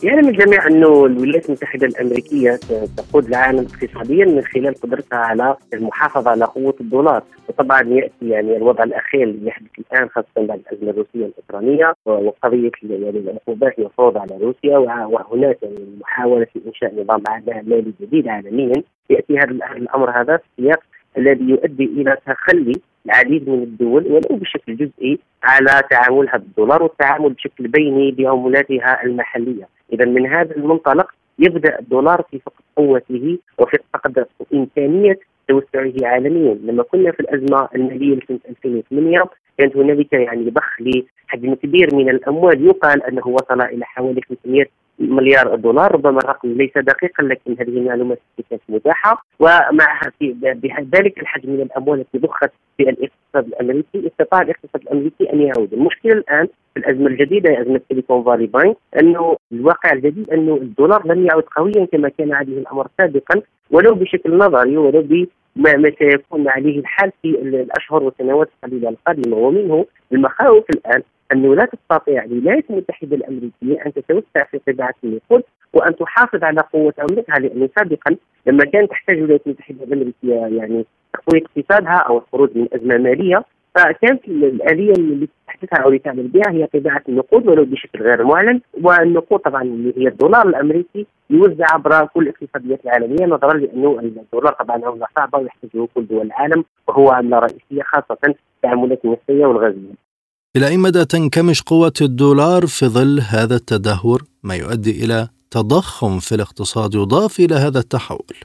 يعلم الجميع انه الولايات المتحدة الأمريكية تقود العالم اقتصاديا من خلال قدرتها على المحافظة على قوة الدولار، وطبعا يأتي يعني الوضع الأخير اللي يحدث الآن خاصة بعد الأزمة الروسية الأوكرانية وقضية يعني العقوبات المفروضه على روسيا وهناك يعني محاولة انشاء نظام مالي جديد عالميا. يأتي هذا الأمر هذا في سياق الذي يؤدي إلى تخلي العديد من الدول ولو بشكل جزئي على تعاملها بالدولار والتعامل بشكل بيني بعملاتها المحلية، إذا من هذا المنطلق يبدأ الدولار في فقد قوته وفي فقد إمكانية توسعه عالميا، لما كنا في الأزمة المالية لسنة 2008 كانت هنالك يعني ضخ لحجم كبير من الأموال. يقال أنه وصل إلى حوالي 500 مليار دولار ربما الرقم ليس دقيقا لكن هذه المعلومات كانت متاحة. ومع ذلك الحجم من الأموال التي ضخت في الاقتصاد الأمريكي استطاع الاقتصاد الأمريكي أن يعود، المشكلة الآن في الأزمة الجديدة أزمة سيليكون فالي بانك أنه الواقع الجديد أنه الدولار لم يعد قويا كما كان عليه الأمر سابقا ولو بشكل نظري ولو ما, ما سيكون عليه الحال في الأشهر والسنوات القليلة القادمة. ومنه المخاوف الآن انه لا تستطيع الولايات المتحدة الأمريكية أن تتوسع في طباعة النقود وأن تحافظ على قوة عملتها لأنه سابقا لما كانت تحتاج الولايات المتحدة الأمريكية يعني تقوية اقتصادها أو الخروج من أزمة مالية فكانت الآلية اللي تحدثها أو اللي تعمل بها هي طباعة النقود ولو بشكل غير معلن والنقود طبعا اللي هي الدولار الأمريكي يوزع عبر كل الاقتصاديات العالمية نظرا لأنه الدولار طبعا عمله صعبة ويحتاجه كل دول العالم وهو عملة رئيسية خاصة التعاملات النفطية والغازية. إلى أي مدى تنكمش قوة الدولار في ظل هذا التدهور ما يؤدي إلى تضخم في الاقتصاد يضاف إلى هذا التحول؟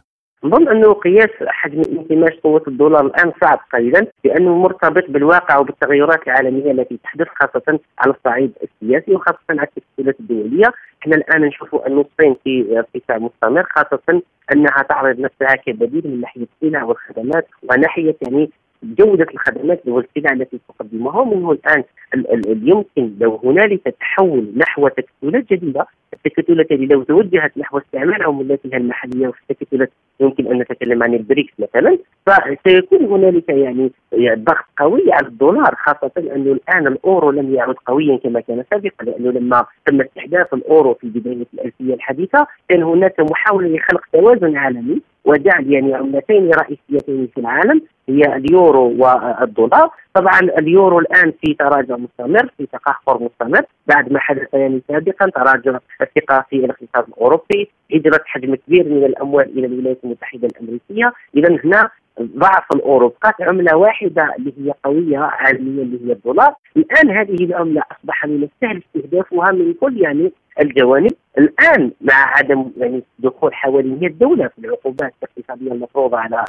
نظن انه قياس حجم انكماش قوة الدولار الآن صعب قليلا لأنه مرتبط بالواقع وبالتغيرات العالمية التي تحدث خاصة على الصعيد السياسي وخاصة على التكتلات الدولية، إحنا الآن نشوف انه الصين في ارتفاع مستمر خاصة أنها تعرض نفسها كبديل من ناحية السلع والخدمات وناحية يعني جودة الخدمات والسلع التي تقدمها ومنه الآن يمكن لو هنالك تحول نحو تكتلات جديدة التكتلات التي لو توجهت نحو استعمال عملاتها المحلية وفي التكتلات يمكن أن نتكلم عن البريكس مثلا فسيكون هنالك يعني ضغط قوي على الدولار خاصة أنه الآن الأورو لم يعد قويا كما كان سابقا لأنه لما تم استحداث الأورو في بداية الألفية الحديثة كان هناك محاولة لخلق توازن عالمي. وجعل يعني عملتين رئيسيتين في العالم هي اليورو والدولار. طبعا اليورو الآن في تراجع مستمر في تقهقر مستمر. بعد ما حدث يعني سابقا تراجع الثقة في الاقتصاد الأوروبي هجره حجم كبير من الأموال إلى الولايات المتحدة الأمريكية. اذا هنا ضعف الاورو بقات عملة واحدة اللي هي قوية عالميا اللي هي الدولار. الآن هذه العملة أصبح من السهل استهدافها من كل يعني الجوانب. الآن مع عدم يعني دخول حوالي 100 دولة في العقوبات الاقتصادية المفروضة على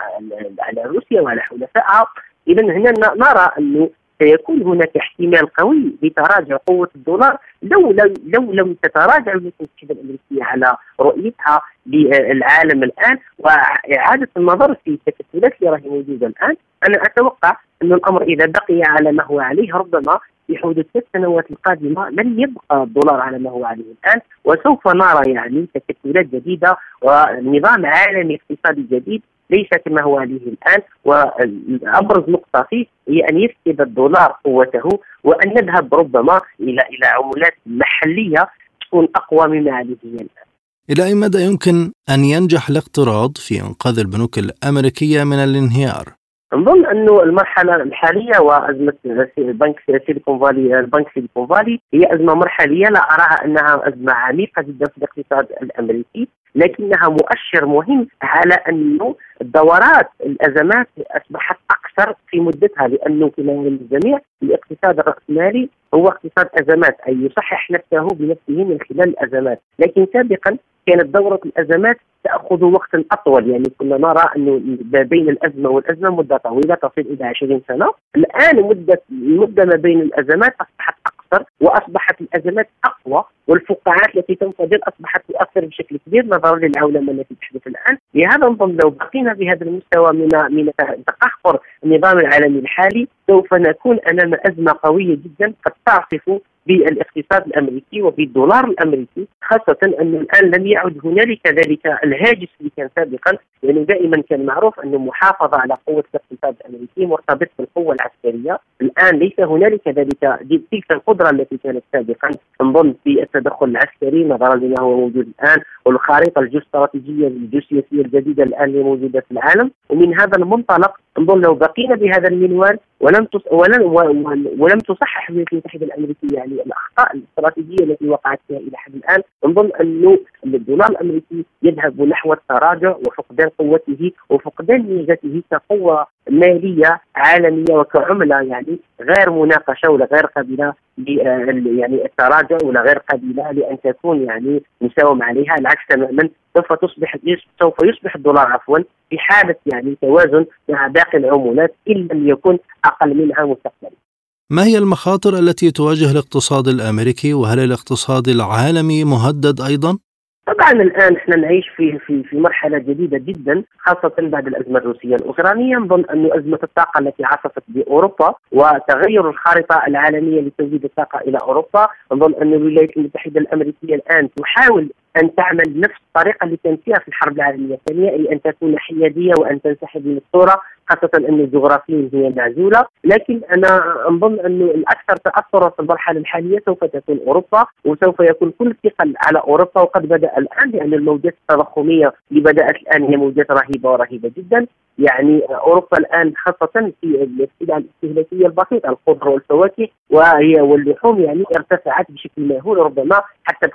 على روسيا وعلى حلفائها إذا هنا نرى أنه سيكون هناك احتمال قوي لتراجع قوة الدولار لو لو لو لم تتراجع الولايات المتحدة الأمريكية على رؤيتها للعالم الآن. وإعادة النظر في التكتلات اللي راهي موجودة الآن أنا أتوقع أن الأمر إذا بقي على ما هو عليه ربما في حدود الست سنوات القادمة لن يبقى الدولار على ما هو عليه الآن وسوف نرى يعني تكتلات جديدة ونظام عالمي اقتصادي جديد ليس كما هو عليه الآن وابرز نقطة فيه هي أن يفقد الدولار قوته وأن نذهب ربما إلى إلى عملات محلية تكون أقوى مما عليه الآن. إلى أي مدى يمكن أن ينجح الاقتراض في إنقاذ البنوك الأمريكية من الانهيار؟ نظن أنه المرحلة الحالية وأزمة بنك سيليكون فالي البنك سيليكون فالي هي أزمة مرحلية. لا أراها أنها أزمة عميقة جدا في الاقتصاد الأمريكي. لكنها مؤشر مهم على أنه دورات الأزمات أصبحت أكثر في مدتها لأنه كما يعلم الجميع الاقتصاد الرأسمالي هو اقتصاد أزمات أي يصحح نفسه بنفسه من خلال الأزمات، لكن سابقا كانت دورة الأزمات تأخذ وقتا أطول يعني كنا نرى أنه ما بين الأزمة والأزمة مدة طويلة تصل إلى 20 سنة، الآن مدة المده ما بين الأزمات أصبحت أكثر وأصبحت الأزمات أقوى والفقاعات التي تنفجر أصبحت تؤثر بشكل كبير نظرا للعولمة التي تحدث الآن، لهذا نظن لو بقينا بهذا المستوى من من تقهقر النظام العالمي الحالي سوف نكون أمام أزمة قوية جدا قد تعصف بالاقتصاد الأمريكي وبالدولار الأمريكي خاصة انه الآن لم يعد هنالك ذلك الهاجس اللي كان سابقا. لأنه دائما كان معروف انه المحافظة على قوة الاقتصاد الأمريكي مرتبط بالقوة العسكرية. الآن ليس هنالك ذلك تلك القدرة التي كانت سابقا نظن في التدخل العسكري نظرا لما هو موجود الآن والخارطه الجيوستراتيجيه الجيوسياسية الجديدة الآن اللي موجودة في العالم. ومن هذا المنطلق نظن لو بقينا بهذا المنوال ولم تص... ولم ولم تصحح الولايات المتحده الامريكيه يعني الأخطاء الاستراتيجية التي وقعت فيها إلى حد الآن نظن انه الدولار الأمريكي يذهب نحو التراجع وفقدان قوته وفقدان ميزته كقوة مالية عالمية وكعملة يعني غير مناقشة ولا غير قابلة يعني التراجع ولا غير قابلة لأن تكون يعني مساوم عليها العكس تماما سوف تصبح سوف يصبح الدولار عفوا في حالة يعني توازن مع باقي العملات إن لم يكن أقل منها مستقبلا. ما هي المخاطر التي تواجه الاقتصاد الأمريكي وهل الاقتصاد العالمي مهدد أيضا؟ طبعا الآن إحنا نعيش في في في مرحلة جديدة جدا خاصة بعد الأزمة الروسية الأوكرانية. نظن انه أزمة الطاقة التي عصفت بأوروبا وتغير الخارطة العالمية لتوجيه الطاقة إلى أوروبا. نظن أن الولايات المتحدة الأمريكية الآن تحاول أن تعمل بنفس الطريقة اللي كانت فيها في الحرب العالمية الثانية أي أن تكون حيادية وأن تنسحب من الصورة خاصة ان جغرافيا هي معزولة لكن أنا اظن أنه الأكثر تاثرا في المرحلة الحالية سوف تكون أوروبا وسوف يكون كل الثقل على أوروبا. وقد بدأ الآن لأن الموجات التضخمية اللي بدأت الآن هي موجات رهيبة ورهيبة جدا. يعني أوروبا الآن خاصة في السلع الاستهلاكية البسيطة الخضر والفواكه وهي واللحوم يعني ارتفعت بشكل مهول ربما حتى ب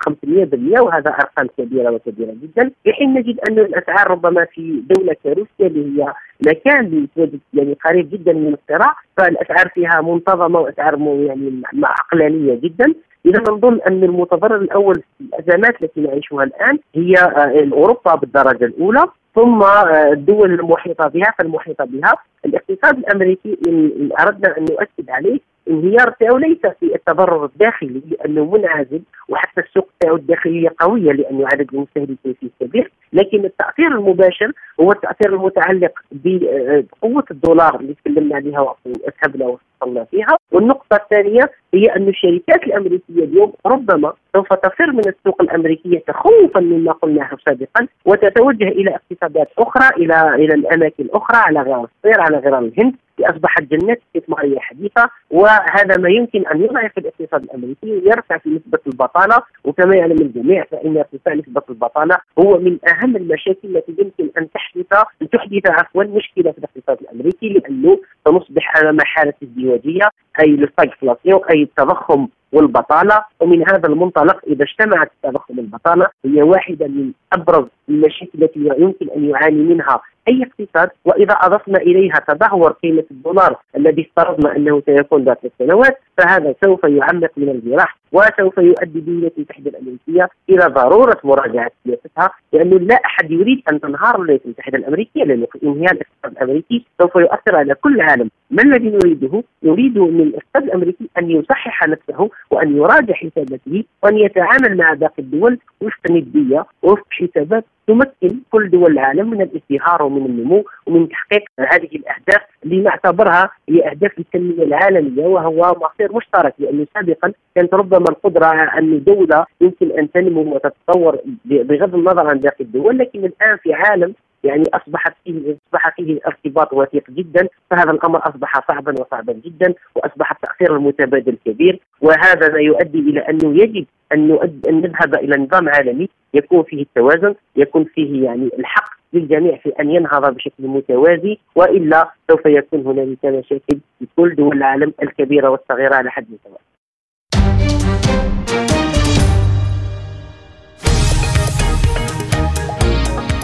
500% وهذا أرقام كبيرة وكبيرة جدا. في حين نجد أن الأسعار ربما في دولة كروسيا اللي هي مكان يعني قريب جدا من الصراع فالأسعار فيها منتظمة وأسعار يعني عقلانية جدا. إذا نظن أن المتضرر الأول في الأزمات التي نعيشها الآن هي آه، أوروبا بالدرجة الأولى ثم آه، الدول المحيطة بها فالمحيطة بها. الاقتصاد الأمريكي إن أردنا أن نؤكد عليه انهيار تاعو ليس في التضرر الداخلي لأنه منعزل وحتى السوق تاعو الداخلية قوية لأنه عدد المستهلكين فيه كبير لكن التأثير المباشر هو التأثير المتعلق بقوة الدولار اللي تكلمنا عليها واسهبنا وصلنا فيها. والنقطة الثانية هي أن الشركات الأمريكية اليوم ربما سوف تفر من السوق الأمريكية تخوفا مما قلناه سابقا وتتوجه إلى اقتصادات أخرى إلى إلى الأماكن الأخرى على غرار الصين على غرار الهند. أصبحت جنات استثمارية حديثة وهذا ما يمكن أن يضعف الاقتصاد الأمريكي ويرفع في نسبة البطالة. وكما يعلم الجميع فإن ارتفاع نسبة البطالة هو من أهم المشاكل التي يمكن أن تحدث أن تحدث عفوا مشكلة في الاقتصاد الأمريكي لأنه سنصبح امام حاله ازدواجيه أي الاستغفلاسيون أي التضخم والبطالة ومن هذا المنطلق إذا اجتمعت التضخم والبطاله هي واحدة من أبرز المشاكل التي يمكن أن يعاني منها أي اقتصاد وإذا أضفنا إليها تدهور قيمة الدولار الذي افترضنا أنه سيكون ذات السنوات فهذا سوف يعمق من الجراح وسوف يؤدي الولايات المتحده الأمريكية إلى ضرورة مراجعة سياستها لأنه لا أحد يريد أن تنهار الولايات المتحده الأمريكية لأنه انهيار الاقتصاد الأمريكي سوف يؤثر على كل العالم، ما الذي نريده؟ نريد من الاقتصاد الأمريكي أن يصحح نفسه وأن يراجع حساباته وأن يتعامل مع باقي الدول وفق ندية وفق حسابات تمكن كل دول العالم من الازدهار ومن النمو ومن تحقيق هذه الأهداف اللي نعتبرها هي أهداف التنمية العالمية وهو مصير مشترك لأنه سابقا كانت ربما القدرة أن دوله يمكن أن تنمو وتتطور بغض النظر عن باقي الدول لكن الآن في عالم يعني اصبحت فيه أصبح فيه ارتباط وثيق جدا فهذا الأمر أصبح صعبا وصعبا جدا وأصبح التاثير المتبادل كبير وهذا ما يؤدي إلى انه يجب أن أن نذهب إلى نظام عالمي يكون فيه التوازن يكون فيه يعني الحق للجميع في أن ينهض بشكل متوازي وإلا سوف يكون هنالك مشاكل في كل دول العالم الكبيرة والصغيرة على حد سواء.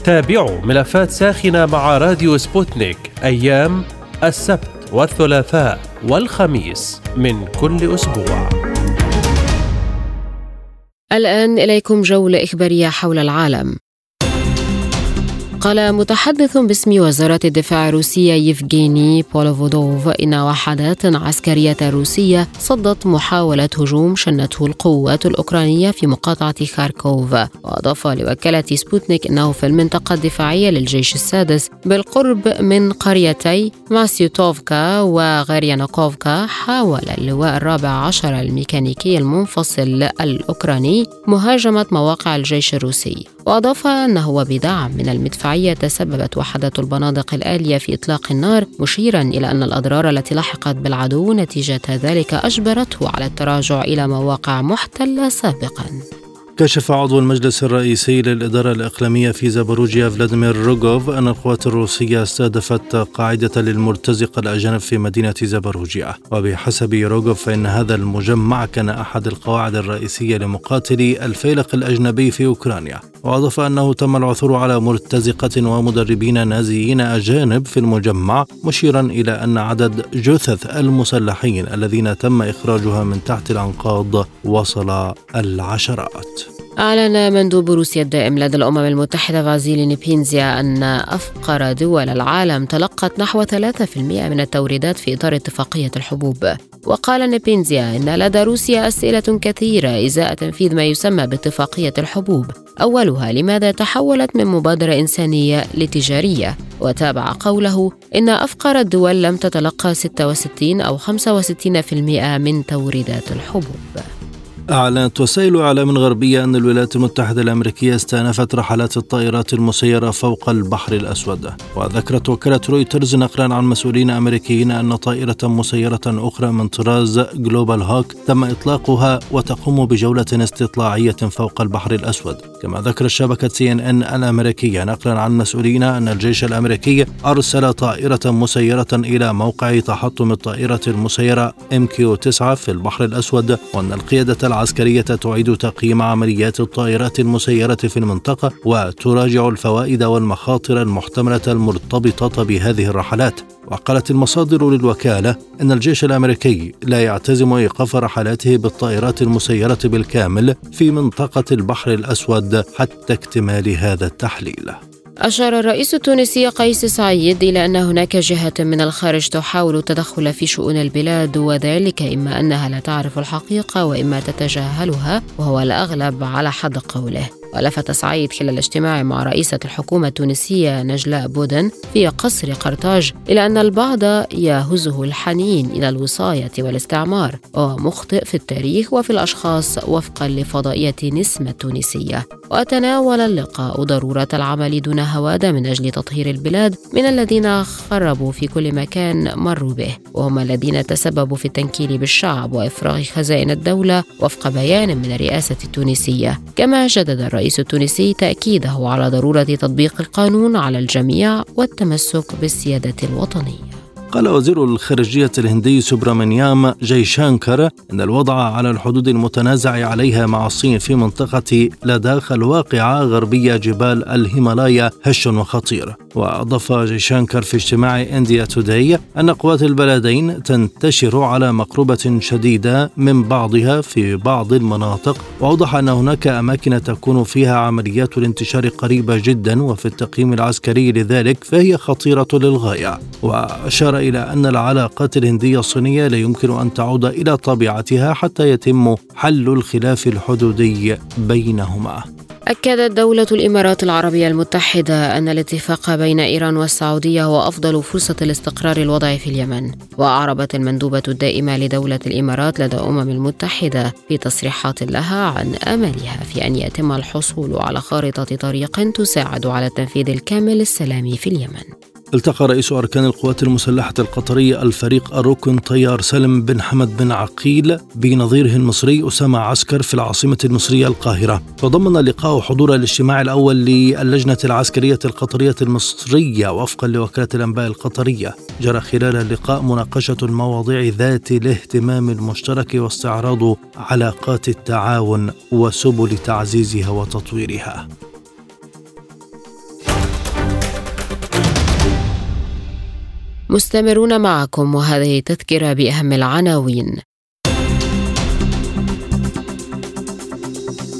تابعوا ملفات ساخنة مع راديو سبوتنيك أيام السبت والثلاثاء والخميس من كل أسبوع. الآن إليكم جولة إخبارية حول العالم. قال متحدث باسم وزارة الدفاع الروسية يفغيني بولوفودوف إن وحدات عسكرية روسية صدت محاولة هجوم شنته القوات الأوكرانية في مقاطعة خاركوف. وأضاف لوكالة سبوتنيك أنه في المنطقة الدفاعية للجيش السادس بالقرب من قريتي ماسيوتوفكا وغاريانوكوفكا حاول اللواء الرابع عشر الميكانيكي المنفصل الأوكراني مهاجمة مواقع الجيش الروسي. وأضاف أنه بدعم من المدفعية تسببت وحدة البنادق الآلية في إطلاق النار مشيرا إلى أن الأضرار التي لحقت بالعدو نتيجة ذلك أجبرته على التراجع إلى مواقع محتلة سابقا. كشف عضو المجلس الرئيسي للإدارة الإقليمية في زابوروجيا فلاديمير روغوف أن القوات الروسية استهدفت قاعدة للمرتزقة الأجانب في مدينة زابوروجيا. وبحسب روغوف فإن هذا المجمع كان أحد القواعد الرئيسية لمقاتلي الفيلق الأجنبي في أوكرانيا. وأضاف أنه تم العثور على مرتزقة ومدربين نازيين أجانب في المجمع مشيرا إلى أن عدد جثث المسلحين الذين تم إخراجها من تحت الأنقاض وصل العشرات. أعلن مندوب روسيا الدائم لدى الأمم المتحدة فازيلي نيبينزيا أن أفقر دول العالم تلقت نحو 3% من التوريدات في إطار اتفاقية الحبوب. وقال نيبينزيا إن لدى روسيا أسئلة كثيرة إزاء تنفيذ ما يسمى باتفاقية الحبوب أولها لماذا تحولت من مبادرة إنسانية لتجارية؟ وتابع قوله إن أفقر الدول لم تتلقى 66 أو 65% من توريدات الحبوب. أعلنت وسائل إعلام غربية أن الولايات المتحدة الأمريكية استأنفت رحلات الطائرات المسيرة فوق البحر الأسود. وذكرت وكالة رويترز نقلا عن مسؤولين أمريكيين أن طائرة مسيرة أخرى من طراز جلوبال هوك تم إطلاقها وتقوم بجولة استطلاعية فوق البحر الأسود. كما ذكرت شبكة سي إن إن الأمريكية نقلا عن مسؤولين أن الجيش الأمريكي أرسل طائرة مسيرة إلى موقع تحطم الطائرة المسيرة إم كيو 9 في البحر الأسود وأن القيادة العسكرية تعيد تقييم عمليات الطائرات المسيرة في المنطقة وتراجع الفوائد والمخاطر المحتملة المرتبطة بهذه الرحلات. وقالت المصادر للوكالة أن الجيش الأمريكي لا يعتزم إيقاف رحلاته بالطائرات المسيرة بالكامل في منطقة البحر الأسود حتى اكتمال هذا التحليل. أشار الرئيس التونسي قيس سعيد إلى أن هناك جهة من الخارج تحاول التدخل في شؤون البلاد وذلك إما أنها لا تعرف الحقيقة وإما تتجاهلها وهو الأغلب على حد قوله. ولفت سعيد خلال اجتماع مع رئيسة الحكومة التونسية نجلاء بودن في قصر قرطاج إلى أن البعض يهزه الحنين إلى الوصاية والاستعمار وهو مخطئ في التاريخ وفي الأشخاص وفقا لفضائية نسمة التونسية وتناول اللقاء ضرورة العمل دون هوادة من أجل تطهير البلاد من الذين خربوا في كل مكان مروا به وهم الذين تسببوا في التنكيل بالشعب وإفراغ خزائن الدولة وفق بيان من الرئاسة التونسية. كما جدد الرئيس الرئيس التونسي تأكيده على ضرورة تطبيق القانون على الجميع والتمسك بالسيادة الوطنية. قال وزير الخارجية الهندي سوبرامانيام جيشانكر أن الوضع على الحدود المتنازع عليها مع الصين في منطقة لداخ الواقعة غربية جبال الهيمالايا هش وخطير. وأضاف جيشانكر في اجتماع إنديا توداي أن قوات البلدين تنتشر على مقربة شديدة من بعضها في بعض المناطق. وأوضح أن هناك أماكن تكون فيها عمليات الانتشار قريبة جدا وفي التقييم العسكري لذلك فهي خطيرة للغاية. وأشار إلى أن العلاقات الهندية الصينية لا يمكن أن تعود إلى طبيعتها حتى يتم حل الخلاف الحدودي بينهما. أكدت دولة الإمارات العربية المتحدة أن الاتفاق بين إيران والسعودية هو أفضل فرصة لاستقرار الوضع في اليمن وأعربت المندوبة الدائمة لدولة الإمارات لدى الأمم المتحدة في تصريحات لها عن أملها في أن يتم الحصول على خارطة طريق تساعد على التنفيذ الكامل السلامي في اليمن. التقى رئيس أركان القوات المسلحة القطرية الفريق الركن طيار سالم بن حمد بن عقيل بنظيره المصري أسامة عسكر في العاصمة المصرية القاهرة. تضمن اللقاء حضور الاجتماع الأول للجنة العسكرية القطرية المصرية وفقا لوكالة الأنباء القطرية. جرى خلال اللقاء مناقشة المواضيع ذات الاهتمام المشترك واستعراض علاقات التعاون وسبل تعزيزها وتطويرها. مستمرون معكم وهذه تذكرة بأهم العناوين.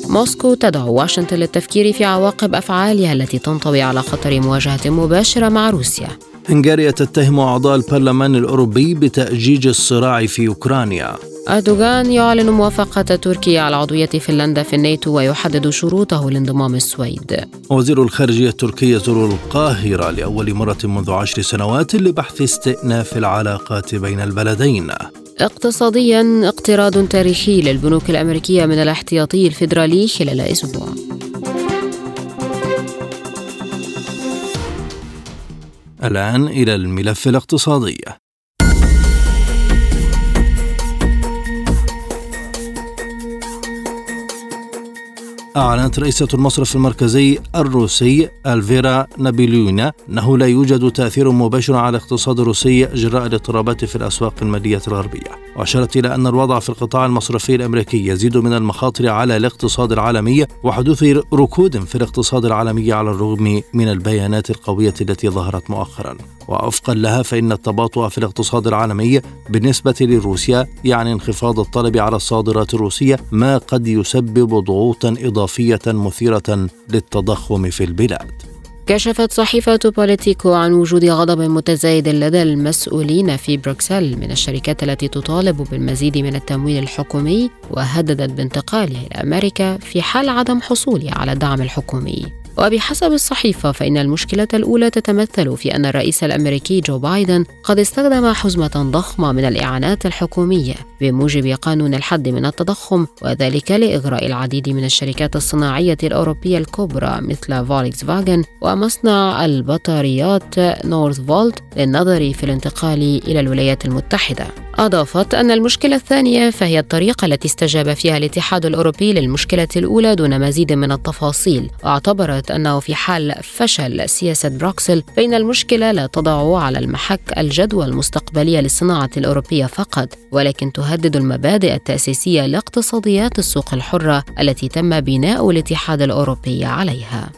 موسكو تدعو واشنطن للتفكير في عواقب أفعالها التي تنطوي على خطر مواجهة مباشرة مع روسيا. هنغاريا تتهم أعضاء البرلمان الأوروبي بتأجيج الصراع في أوكرانيا. أردوغان يعلن موافقة تركيا على عضوية فنلندا في الناتو ويحدد شروطه لانضمام السويد. وزير الخارجية التركي يزور القاهرة لأول مرة منذ عشر سنوات لبحث استئناف العلاقات بين البلدين. اقتصاديا اقتراض تاريخي للبنوك الأمريكية من الاحتياطي الفيدرالي خلال أسبوع. الآن إلى الملف الاقتصادي. أعلنت رئيسة المصرف المركزي الروسي ألفيرا نابيليونا أنه لا يوجد تأثير مباشر على الاقتصاد الروسي جراء الاضطرابات في الأسواق المالية الغربية. وأشارت إلى أن الوضع في القطاع المصرفي الأمريكي يزيد من المخاطر على الاقتصاد العالمي وحدوث ركود في الاقتصاد العالمي على الرغم من البيانات القوية التي ظهرت مؤخرا. ووفقا لها فإن التباطؤ في الاقتصاد العالمي بالنسبة لروسيا يعني انخفاض الطلب على الصادرات الروسية ما قد يسبب ضغوطا إضافية مثيرة للتضخم في البلاد. كشفت صحيفة بوليتيكو عن وجود غضب متزايد لدى المسؤولين في بروكسل من الشركات التي تطالب بالمزيد من التمويل الحكومي وهددت بانتقالها إلى أمريكا في حال عدم حصولها على الدعم الحكومي. وبحسب الصحيفة فإن المشكلة الأولى تتمثل في أن الرئيس الأمريكي جو بايدن قد استخدم حزمة ضخمة من الإعانات الحكومية بموجب قانون الحد من التضخم وذلك لإغراء العديد من الشركات الصناعية الأوروبية الكبرى مثل فولكس فاجن ومصنع البطاريات نورث فولت للنظر في الانتقال إلى الولايات المتحدة. أضافت أن المشكلة الثانية فهي الطريقة التي استجاب فيها الاتحاد الأوروبي للمشكلة الأولى دون مزيد من التفاصيل واعتبرت أنه في حال فشل سياسة بروكسل فإن المشكلة لا تضع على المحك الجدوى المستقبلية للصناعة الأوروبية فقط ولكن تهدد المبادئ التأسيسية لاقتصاديات السوق الحرة التي تم بناء الاتحاد الأوروبي عليها.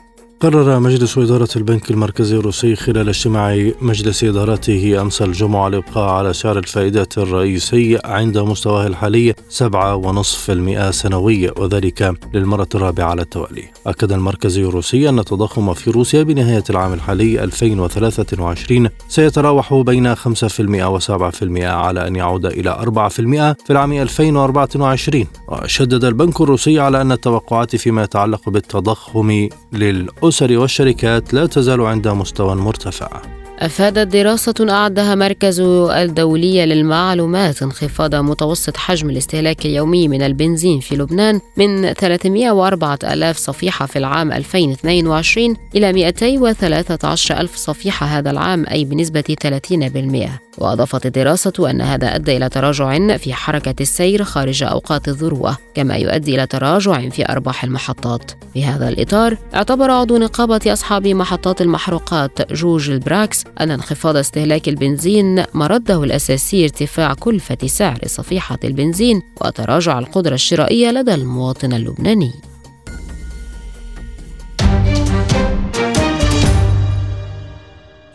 قرر مجلس إدارة البنك المركزي الروسي خلال اجتماع مجلس إدارته أمس الجمعة الإبقاء على سعر الفائدة الرئيسي عند مستواه الحالي 7.5% سنويا وذلك للمرة الرابعة على التوالي. أكد المركزي الروسي أن التضخم في روسيا بنهاية العام الحالي 2023 سيتراوح بين 5% و7% على أن يعود إلى 4% في العام 2024 وشدد البنك الروسي على أن التوقعات فيما يتعلق بالتضخم للأسر الأسر والشركات لا تزال عند مستوى مرتفع. أفادت دراسة أعدها مركز الدولي للمعلومات انخفاض متوسط حجم الاستهلاك اليومي من البنزين في لبنان من 304 ألاف صفيحة في العام 2022 إلى 213 ألف صفيحة هذا العام أي بنسبة 30% وأضافت الدراسة أن هذا أدى إلى تراجع في حركة السير خارج أوقات الذروة كما يؤدي إلى تراجع في أرباح المحطات. في هذا الإطار اعتبر عضو نقابة أصحاب محطات المحروقات جوج البراكس أن انخفاض استهلاك البنزين مرده الأساسي ارتفاع كلفة سعر صفيحة البنزين وتراجع القدرة الشرائية لدى المواطن اللبناني.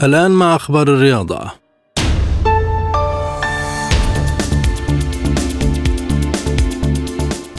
الآن مع أخبار الرياضة.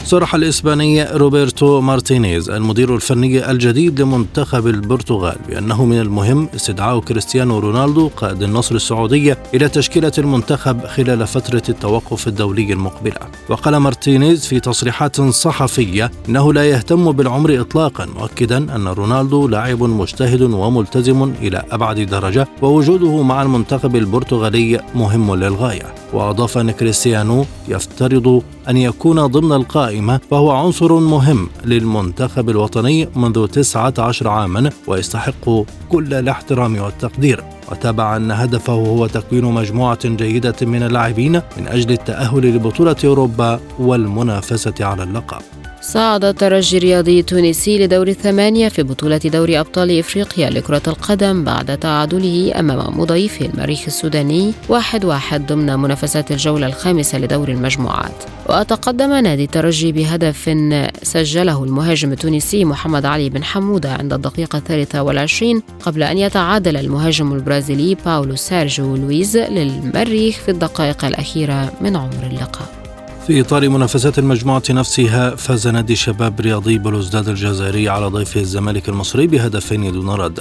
صرح الإسباني روبرتو مارتينيز المدير الفني الجديد لمنتخب البرتغال بأنه من المهم استدعاء كريستيانو رونالدو قائد النصر السعودية إلى تشكيلة المنتخب خلال فترة التوقف الدولي المقبلة. وقال مارتينيز في تصريحات صحفية إنه لا يهتم بالعمر إطلاقا مؤكدا أن رونالدو لاعب مجتهد وملتزم إلى أبعد درجة ووجوده مع المنتخب البرتغالي مهم للغاية. وأضاف أن كريستيانو يفترض أن يكون ضمن القائمة فهو عنصر مهم للمنتخب الوطني منذ 19 عاما ويستحق كل الاحترام والتقدير. وتابع أن هدفه هو تكوين مجموعة جيدة من اللاعبين من أجل التأهل لبطولة أوروبا والمنافسة على اللقب. صعد الترجي الرياضي التونسي لدور الثمانية في بطولة دوري أبطال إفريقيا لكرة القدم بعد تعادله أمام مضيفه المريخ السوداني واحد واحد ضمن منافسات الجولة الخامسة لدور المجموعات. وتقدم نادي الترجي بهدف سجله المهاجم التونسي محمد علي بن حمودة عند الدقيقة الثالثة والعشرين قبل أن يتعادل المهاجم البرازيلي باولو سيرجيو لويز للمريخ في الدقائق الأخيرة من عمر اللقاء. في إطار منافسات المجموعة نفسها فاز نادي شباب رياضي بلوزداد الجزائري على ضيفه الزمالك المصري بهدفين دون رد.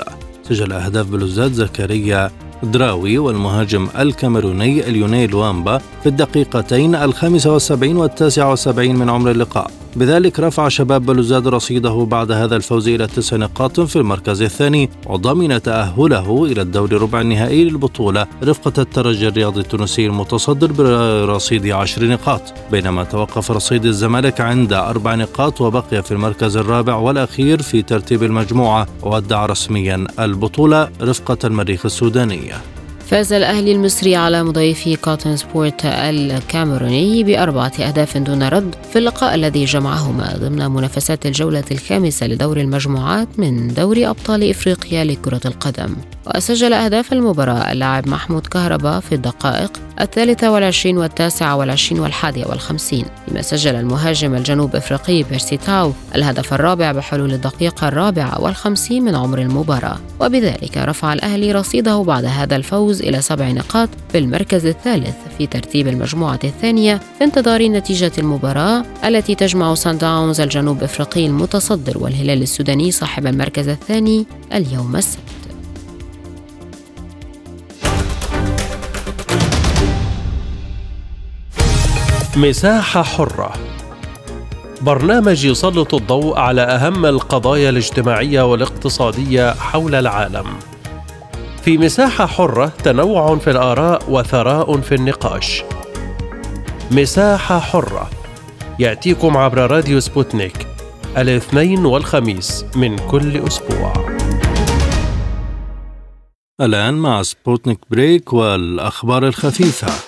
سجل أهداف بلوزداد زكريا دراوي والمهاجم الكاميروني ليونيل وامبا في الدقيقتين الخامسة والسبعين والتاسعة والسبعين من عمر اللقاء. بذلك رفع شباب بلوزداد رصيده بعد هذا الفوز إلى تسع نقاط في المركز الثاني وضمن تأهله إلى الدور ربع النهائي للبطولة رفقة الترجي الرياضي التونسي المتصدر برصيد عشر نقاط. بينما توقف رصيد الزمالك عند أربع نقاط وبقي في المركز الرابع والأخير في ترتيب المجموعة ودع رسميا البطولة رفقة المريخ السودانية. فاز الأهلي المصري على مضيفه كوتن سبورت الكاميروني بأربعة أهداف دون رد في اللقاء الذي جمعهما ضمن منافسات الجولة الخامسة لدور المجموعات من دوري أبطال إفريقيا لكرة القدم. وسجل أهداف المباراة اللاعب محمود كهربا في الدقائق الثالثة والعشرين والتاسعة والعشرين والحادية والخمسين فيما سجل المهاجم الجنوب إفريقي بيرسيتاو الهدف الرابع بحلول الدقيقة الرابعة والخمسين من عمر المباراة. وبذلك رفع الأهلي رصيده بعد هذا الفوز إلى سبع نقاط في المركز الثالث في ترتيب المجموعة الثانية في انتظار نتيجة المباراة التي تجمع سان داونز الجنوب إفريقي المتصدر والهلال السوداني صاحب المركز الثاني اليوم السبت مساحة حرة برنامج يسلط الضوء على أهم القضايا الاجتماعية والاقتصادية حول العالم. في مساحة حرة تنوع في الآراء وثراء في النقاش. مساحة حرة يأتيكم عبر راديو سبوتنيك الاثنين والخميس من كل أسبوع. الآن مع سبوتنيك Break والأخبار الخفيفة.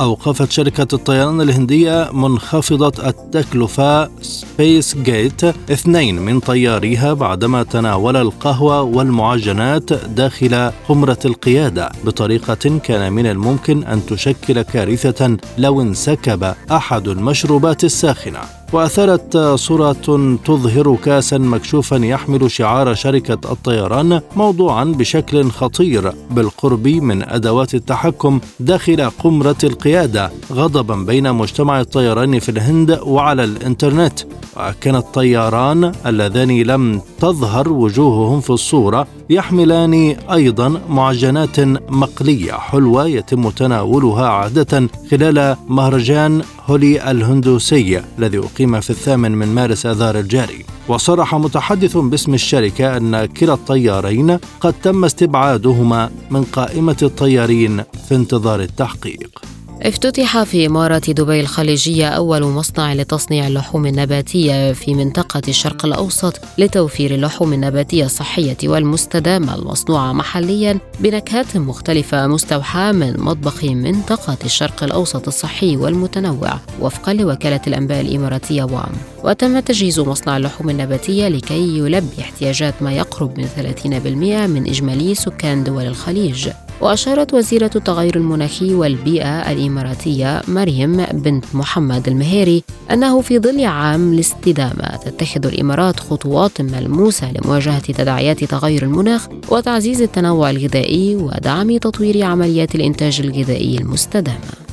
أوقفت شركة الطيران الهندية منخفضة التكلفة سبيس جيت اثنين من طياريها بعدما تناولا القهوة والمعجنات داخل قمرة القيادة بطريقة كان من الممكن أن تشكل كارثة لو انسكب أحد المشروبات الساخنة. وأثارت صورة تظهر كاسا مكشوفا يحمل شعار شركة الطيران موضوعا بشكل خطير بالقرب من أدوات التحكم داخل قمرة القيادة غضبا بين مجتمع الطيران في الهند وعلى الإنترنت. وكان الطياران اللذان لم تظهر وجوههم في الصورة يحملان أيضا معجنات مقلية حلوة يتم تناولها عادة خلال مهرجان هولي الهندوسي الذي أقيم في الثامن من مارس آذار الجاري. وصرح متحدث باسم الشركة أن كلا الطيارين قد تم استبعادهما من قائمة الطيارين في انتظار التحقيق. افتتح في إمارة دبي الخليجية أول مصنع لتصنيع اللحوم النباتية في منطقة الشرق الأوسط لتوفير اللحوم النباتية الصحية والمستدامة. المصنوعة محليا بنكهات مختلفة مستوحاة من مطبخ منطقة الشرق الأوسط الصحي والمتنوع. وفقا لوكالة الأنباء الإماراتية وام وتم تجهيز مصنع اللحوم النباتية لكي يلبي احتياجات ما يقرب من 30% من إجمالي سكان دول الخليج. وأشارت وزيرة التغير المناخي والبيئة الإماراتية مريم بنت محمد المهيري أنه في ظل عام الاستدامة تتخذ الإمارات خطوات ملموسة لمواجهة تداعيات تغير المناخ وتعزيز التنوع الغذائي ودعم تطوير عمليات الإنتاج الغذائي المستدامة.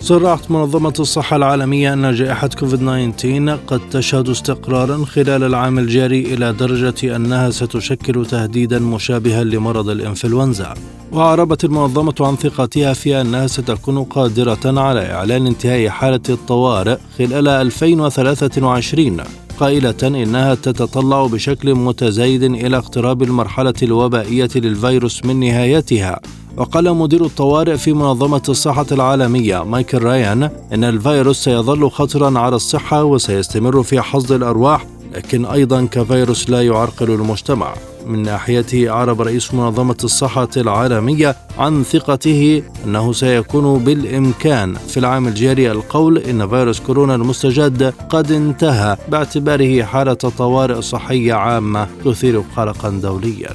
صرحت منظمة الصحة العالمية أن جائحة كوفيد-19 قد تشهد استقرارا خلال العام الجاري إلى درجة أنها ستشكل تهديدا مشابها لمرض الإنفلونزا. وأعربت المنظمة عن ثقتها في أنها ستكون قادرة على إعلان انتهاء حالة الطوارئ خلال 2023 قائلة إنها تتطلع بشكل متزايد إلى اقتراب المرحلة الوبائية للفيروس من نهايتها. وقال مدير الطوارئ في منظمة الصحة العالمية مايكل رايان إن الفيروس سيظل خطرا على الصحة وسيستمر في حصد الأرواح لكن أيضا كفيروس لا يعرقل المجتمع. من ناحيته أعرب رئيس منظمة الصحة العالمية عن ثقته أنه سيكون بالإمكان في العام الجاري القول إن فيروس كورونا المستجد قد انتهى باعتباره حالة طوارئ صحية عامة تثير قلقا دوليا.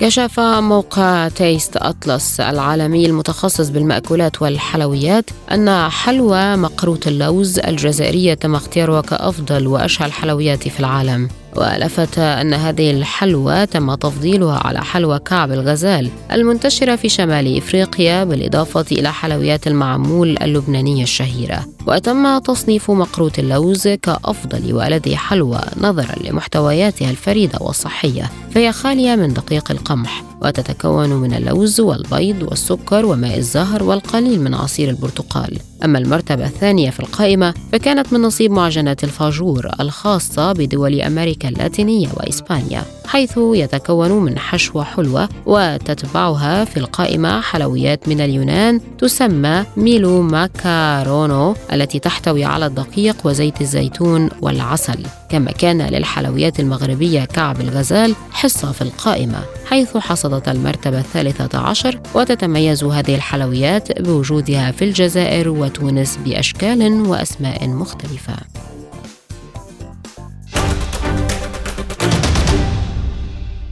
كشف موقع تيست أطلس العالمي المتخصص بالمأكولات والحلويات أن حلوى مقروط اللوز الجزائرية تم اختيارها كأفضل وأشهى الحلويات في العالم. ولفت أن هذه الحلوى تم تفضيلها على حلوى كعب الغزال المنتشرة في شمال إفريقيا بالإضافة إلى حلويات المعمول اللبنانية الشهيرة. وتم تصنيف مقروط اللوز كأفضل وألذ حلوى نظرا لمحتوياتها الفريدة والصحية. فهي خالية من دقيق القمح. وتتكون من اللوز والبيض والسكر وماء الزهر والقليل من عصير البرتقال. أما المرتبة الثانية في القائمة فكانت من نصيب معجنات الفاجور الخاصة بدول أمريكا اللاتينية وإسبانيا حيث يتكون من حشوة حلوة وتتبعها في القائمة حلويات من اليونان تسمى ميلو ماكارونو التي تحتوي على الدقيق وزيت الزيتون والعسل. كما كان للحلويات المغربية كعب الغزال حصة في القائمة. حيث حصدت المرتبة الثالثة عشر وتتميز هذه الحلويات بوجودها في الجزائر وتونس بأشكال وأسماء مختلفة.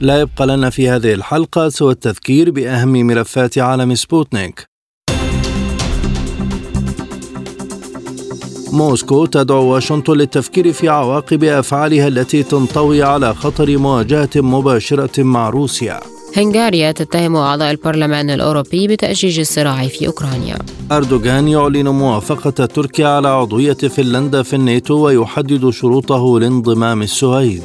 لا يبقى لنا في هذه الحلقة سوى التذكير بأهم ملفات عالم سبوتنيك. موسكو تدعو واشنطن للتفكير في عواقب أفعالها التي تنطوي على خطر مواجهة مباشرة مع روسيا. هنغاريا تتهم أعضاء البرلمان الأوروبي بتأجيج الصراع في أوكرانيا. أردوغان يعلن موافقة تركيا على عضوية فنلندا في الناتو ويحدد شروطه لانضمام السويد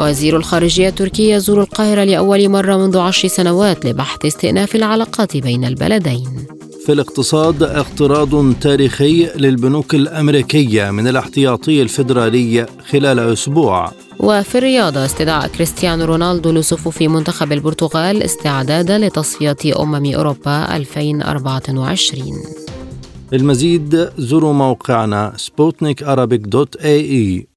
وزير الخارجية التركي يزور القاهرة لأول مرة منذ عشر سنوات لبحث استئناف العلاقات بين البلدين. في الاقتصاد اقتراض تاريخي للبنوك الأمريكية من الاحتياطي الفيدرالي خلال أسبوع. وفي الرياضة استدعاء كريستيانو رونالدو لصفوف منتخب البرتغال استعدادا لتصفية أمم أوروبا 2024 للمزيد زوروا موقعنا سبوتنيك دوت إي إي.